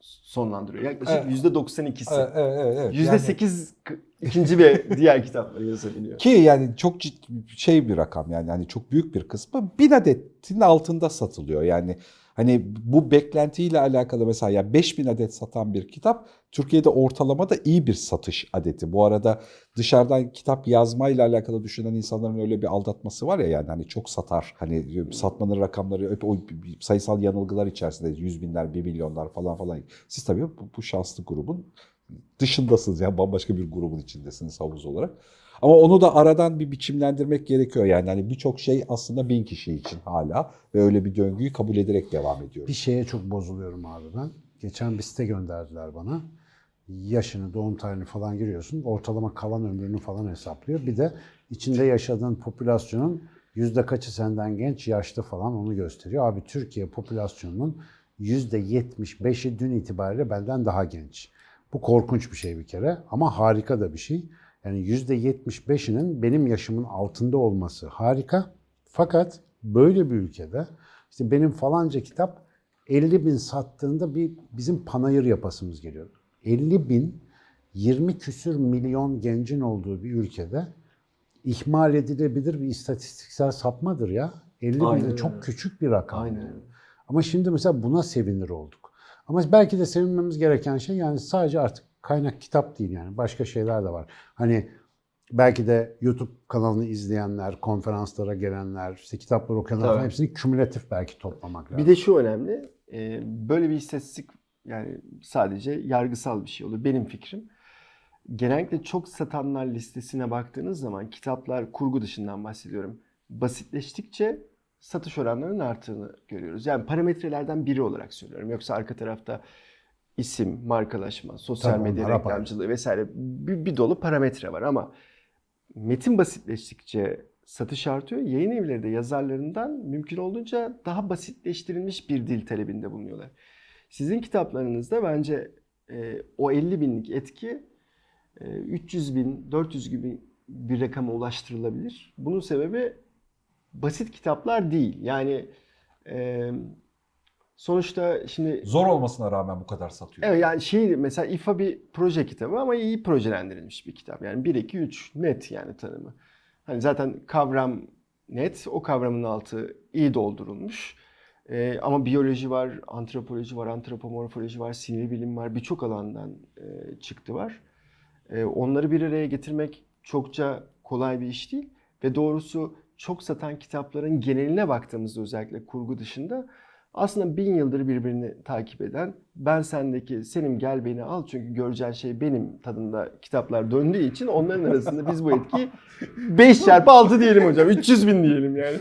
sonlandırıyor. Yaklaşık Evet. %92'si. Evet, evet, evet, evet. Yani- %8 k- ikinci ve *laughs* diğer kitapları yazabiliyor. Ki yani çok ciddi şey bir rakam yani hani çok büyük bir kısmı bin adetin altında satılıyor. Yani hani bu beklentiyle alakalı mesela ya 5000 adet satan bir kitap Türkiye'de ortalamada iyi bir satış adeti. Bu arada dışarıdan kitap yazmayla alakalı düşünen insanların öyle bir aldatması var ya yani hani çok satar. Hani satmanın rakamları o sayısal yanılgılar içerisinde yüz binler, bir milyonlar falan falan. Siz tabii bu, bu şanslı grubun dışındasınız yani bambaşka bir grubun içindesiniz havuz olarak. Ama onu da aradan bir biçimlendirmek gerekiyor yani. Hani birçok şey aslında bin kişi için hala ve öyle bir döngüyü kabul ederek devam Bir ediyoruz. şeye çok bozuluyorum abi ben. Geçen bir site gönderdiler bana. Yaşını, doğum tarihini falan giriyorsun. Ortalama kalan ömrünü falan hesaplıyor. Bir de içinde yaşadığın popülasyonun yüzde kaçı senden genç, yaşlı falan onu gösteriyor. Abi Türkiye popülasyonunun yüzde 75'i dün itibariyle benden daha genç. Bu korkunç bir şey bir kere ama harika da bir şey. Yani yüzde 75'inin benim yaşımın altında olması harika. Fakat böyle bir ülkede işte benim falanca kitap 50 bin sattığında bir bizim panayır yapasımız geliyor. 50 bin 20 küsür milyon gencin olduğu bir ülkede ihmal edilebilir bir istatistiksel sapmadır ya. 50 bin de çok küçük bir rakam. Aynen. Ama şimdi mesela buna sevinir olduk. Ama belki de sevinmemiz gereken şey yani sadece artık kaynak kitap değil yani başka şeyler de var. Hani belki de YouTube kanalını izleyenler, konferanslara gelenler, işte kitapları okuyanlar Tabii. hepsini kümülatif belki toplamak lazım. Bir de şu önemli. e, Böyle bir istatistik yani sadece yargısal bir şey olur. Benim fikrim. Genellikle çok satanlar listesine baktığınız zaman kitaplar kurgu dışından bahsediyorum. Basitleştikçe satış oranlarının arttığını görüyoruz. Yani parametrelerden biri olarak söylüyorum. Yoksa arka tarafta isim, markalaşma, sosyal Tabii medya apayrı. reklamcılığı vesaire bir, bir dolu parametre var ama metin basitleştikçe satış artıyor. Yayın evleri de yazarlarından mümkün olduğunca daha basitleştirilmiş bir dil talebinde bulunuyorlar. Sizin kitaplarınızda bence e, o 50 binlik etki e, 300 bin, 400 gibi bir rakama ulaştırılabilir. Bunun sebebi basit kitaplar değil. Yani e, sonuçta şimdi Zor olmasına rağmen bu kadar satıyor. Evet yani şey mesela İFA bir proje kitabı ama iyi projelendirilmiş bir kitap. Yani 1 2 3 net yani tanımı. Hani zaten kavram net, o kavramın altı iyi doldurulmuş. Ee, ama biyoloji var, antropoloji var, antropomorfoloji var, sinir bilim var, birçok alandan e, çıktı var. E, onları bir araya getirmek çokça kolay bir iş değil ve doğrusu çok satan kitapların geneline baktığımızda özellikle kurgu dışında aslında bin yıldır birbirini takip eden ben sendeki senin gel beni al çünkü göreceğin şey benim tadında kitaplar döndüğü için onların arasında biz bu etkiyi 5 *laughs* çarpı 6 diyelim hocam 300 bin diyelim yani.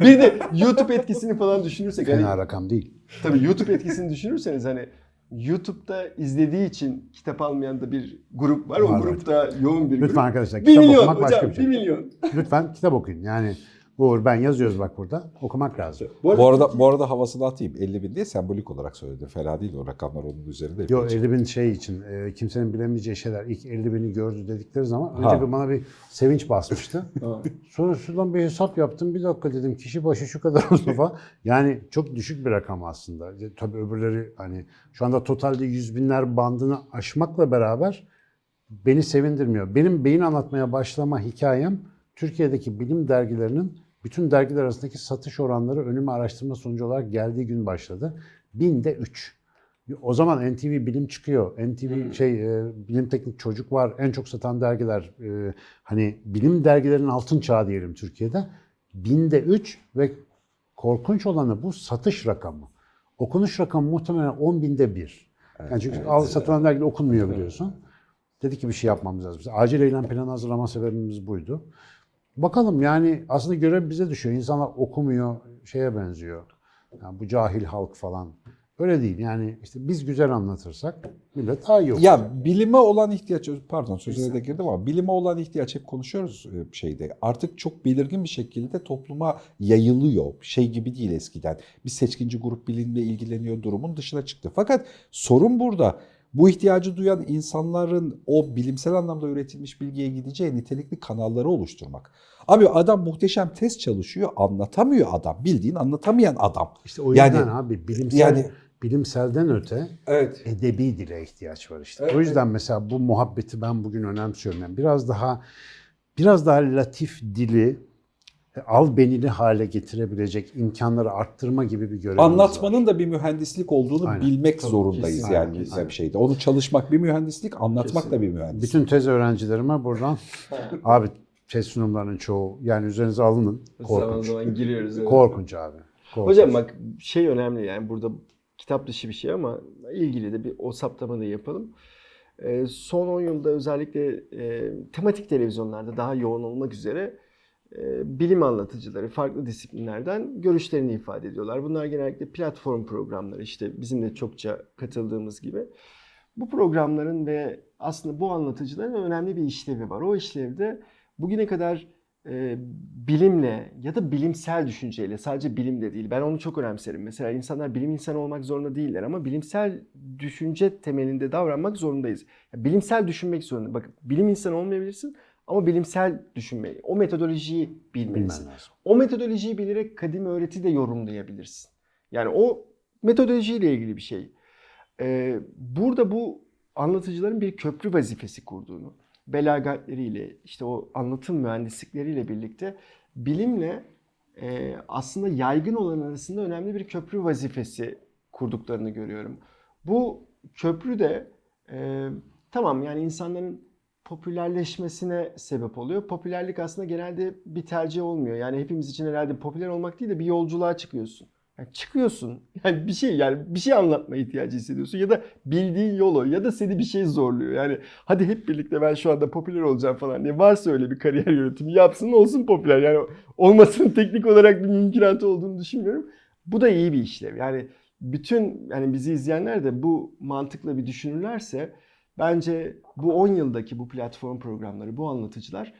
Bir de YouTube etkisini falan düşünürsek hani Fena rakam değil. Tabii YouTube etkisini düşünürseniz hani YouTube'da izlediği için kitap almayan da bir grup var. Var, o evet. grupta yoğun bir Lütfen grup. arkadaşlar 1 kitap milyon okumak başka hocam bir şey. 1 milyon. Lütfen kitap okuyun. Yani Uğur ben yazıyoruz bak burada. Okumak lazım. Bu arada bu arada havasını atayım. 50 bin diye sembolik olarak söyledim. Fena değil o rakamlar onun üzerinde. Yo 50 bin şey için e, kimsenin bilemeyeceği şeyler ilk 50 bini gördü dedikleri zaman önce Ha. bir bana bir sevinç basmıştı. *laughs* Sonra şuradan bir hesap yaptım. Bir dakika dedim kişi başı şu kadar falan. Yani çok düşük bir rakam aslında. E, Tabii öbürleri hani şu anda totalde yüz binler bandını aşmakla beraber beni sevindirmiyor. Benim beyin anlatmaya başlama hikayem Türkiye'deki bilim dergilerinin bütün dergiler arasındaki satış oranları önüme araştırma sonucu olarak geldiği gün başladı. Binde 3. O zaman NTV Bilim çıkıyor. NTV şey e, Bilim Teknik Çocuk var. En çok satan dergiler e, hani bilim dergilerinin altın çağı diyelim Türkiye'de. Binde 3 ve korkunç olanı bu satış rakamı. Okunuş rakamı muhtemelen 10 binde 1. Yani çünkü al satılan dergiler okunmuyor biliyorsun. Dedi ki bir şey yapmamız lazım. Acil eylem planı hazırlama sebebimiz buydu. Bakalım yani aslında görev bize düşüyor. İnsanlar okumuyor, şeye benziyor. Yani bu cahil halk falan. Öyle değil yani işte biz güzel anlatırsak millet daha iyi okur. Ya bilime olan ihtiyaç, pardon sözüne de girdim ama bilime olan ihtiyaç hep konuşuyoruz e, şeyde. Artık çok belirgin bir şekilde topluma yayılıyor. Şey gibi değil eskiden. Bir seçkinci grup bilimle ilgileniyor durumun dışına çıktı. Fakat sorun burada. Bu ihtiyacı duyan insanların o bilimsel anlamda üretilmiş bilgiye gideceği nitelikli kanalları oluşturmak. Abi adam muhteşem test çalışıyor, anlatamıyor adam. Bildiğin anlatamayan adam. İşte o yüzden Yani- abi bilimsel yani- bilimselden öte Evet. edebi dile ihtiyaç var işte. Evet, o yüzden mesela bu muhabbeti ben bugün önemsiyorum. Yani biraz daha biraz daha latif dili e, albenili hale getirebilecek imkanları arttırma gibi bir görevimiz var. Anlatmanın da bir mühendislik olduğunu Aynen. bilmek Tabii, zorundayız kesin. yani Aynen, bir şeyde. Onu çalışmak bir mühendislik, anlatmak Kesin. da bir mühendislik. Bütün tez öğrencilerime buradan *laughs* abi tez sunumlarının çoğu yani üzerinize alının. Zaman Korkunç. zaman giriyoruz. evet. Korkunç abi. Korkunç. Hocam bak şey önemli yani burada kitap dışı bir şey ama ilgili de bir o saptama da yapalım. Ee, son 10 yılda özellikle e, tematik televizyonlarda daha yoğun olmak üzere e, bilim anlatıcıları farklı disiplinlerden görüşlerini ifade ediyorlar. Bunlar genellikle platform programları işte bizim de çokça katıldığımız gibi. Bu programların ve aslında bu anlatıcıların önemli bir işlevi var. O işlevde bugüne kadar e, bilimle ya da bilimsel düşünceyle sadece bilim de değil. Ben onu çok önemserim. Mesela insanlar bilim insanı olmak zorunda değiller ama bilimsel düşünce temelinde davranmak zorundayız. Bilimsel düşünmek zorunda. Bak bilim insanı olmayabilirsin ama bilimsel düşünmeyi, o metodolojiyi bilmelisin. O metodolojiyi bilerek kadim öğreti de yorumlayabilirsin. Yani o metodolojiyle ilgili bir şey. Ee, burada bu anlatıcıların bir köprü vazifesi kurduğunu, belagatleriyle, işte o anlatım mühendislikleriyle birlikte bilimle e, aslında yaygın olan arasında önemli bir köprü vazifesi kurduklarını görüyorum. Bu köprü de e, tamam yani insanların popülerleşmesine sebep oluyor. Popülerlik aslında genelde bir tercih olmuyor. Yani hepimiz için herhalde popüler olmak değil de bir yolculuğa çıkıyorsun. Yani çıkıyorsun. *laughs* Yani bir şey yani bir şey anlatma ihtiyacı hissediyorsun ya da bildiğin yolu ya da seni bir şey zorluyor. Yani hadi hep birlikte ben şu anda popüler olacağım falan diye varsa öyle bir kariyer yönetimi yapsın olsun popüler. Yani olmasının teknik olarak bir mümkünatı olduğunu düşünmüyorum. Bu da iyi bir işlev. Yani bütün yani bizi izleyenler de bu mantıkla bir düşünürlerse bence bu 10 yıldaki bu platform programları, bu anlatıcılar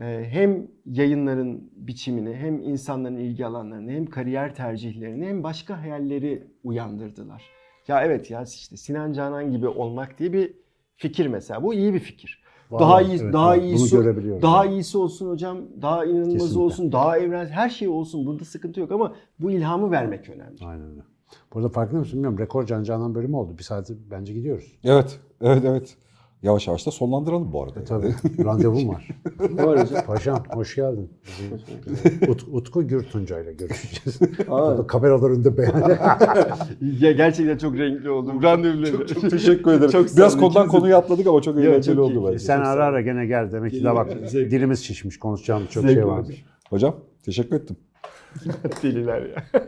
e, hem yayınların biçimini, hem insanların ilgi alanlarını, hem kariyer tercihlerini, hem başka hayalleri uyandırdılar. Ya evet ya işte Sinan Canan gibi olmak diye bir fikir mesela. Bu iyi bir fikir. Var, daha iyi, Evet, daha. Bunu iyisi, daha iyisi olsun hocam, daha inanılmazı Kesinlikle. olsun, daha evren, her şey olsun. Burada sıkıntı yok ama bu ilhamı vermek önemli. Aynen öyle. Burada farkında mısın bilmiyorum. Rekor Can Canan bölümü oldu. Bir saati bence gidiyoruz. Evet, evet, evet. Yavaş yavaş da sonlandıralım bu arada. E, Tabii. Randevum var. Var hocam. *laughs* Paşam hoş geldin. Ut, Utku Gürtunca ile görüşeceğiz. Aa. Kameralar önünde beğendi. *laughs* Ya gerçekten çok renkli oldum. Randevuları. Çok, çok teşekkür ederim. Çok Biraz konudan konuyu atladık ama çok eğlenceli çok oldu bence. Sen ara ara gene gel. Demek ki de bak dilimiz şişmiş. Konuşacağımız çok Zevkli şey varmış. Hocam teşekkür ettim. *laughs* Deliler ya.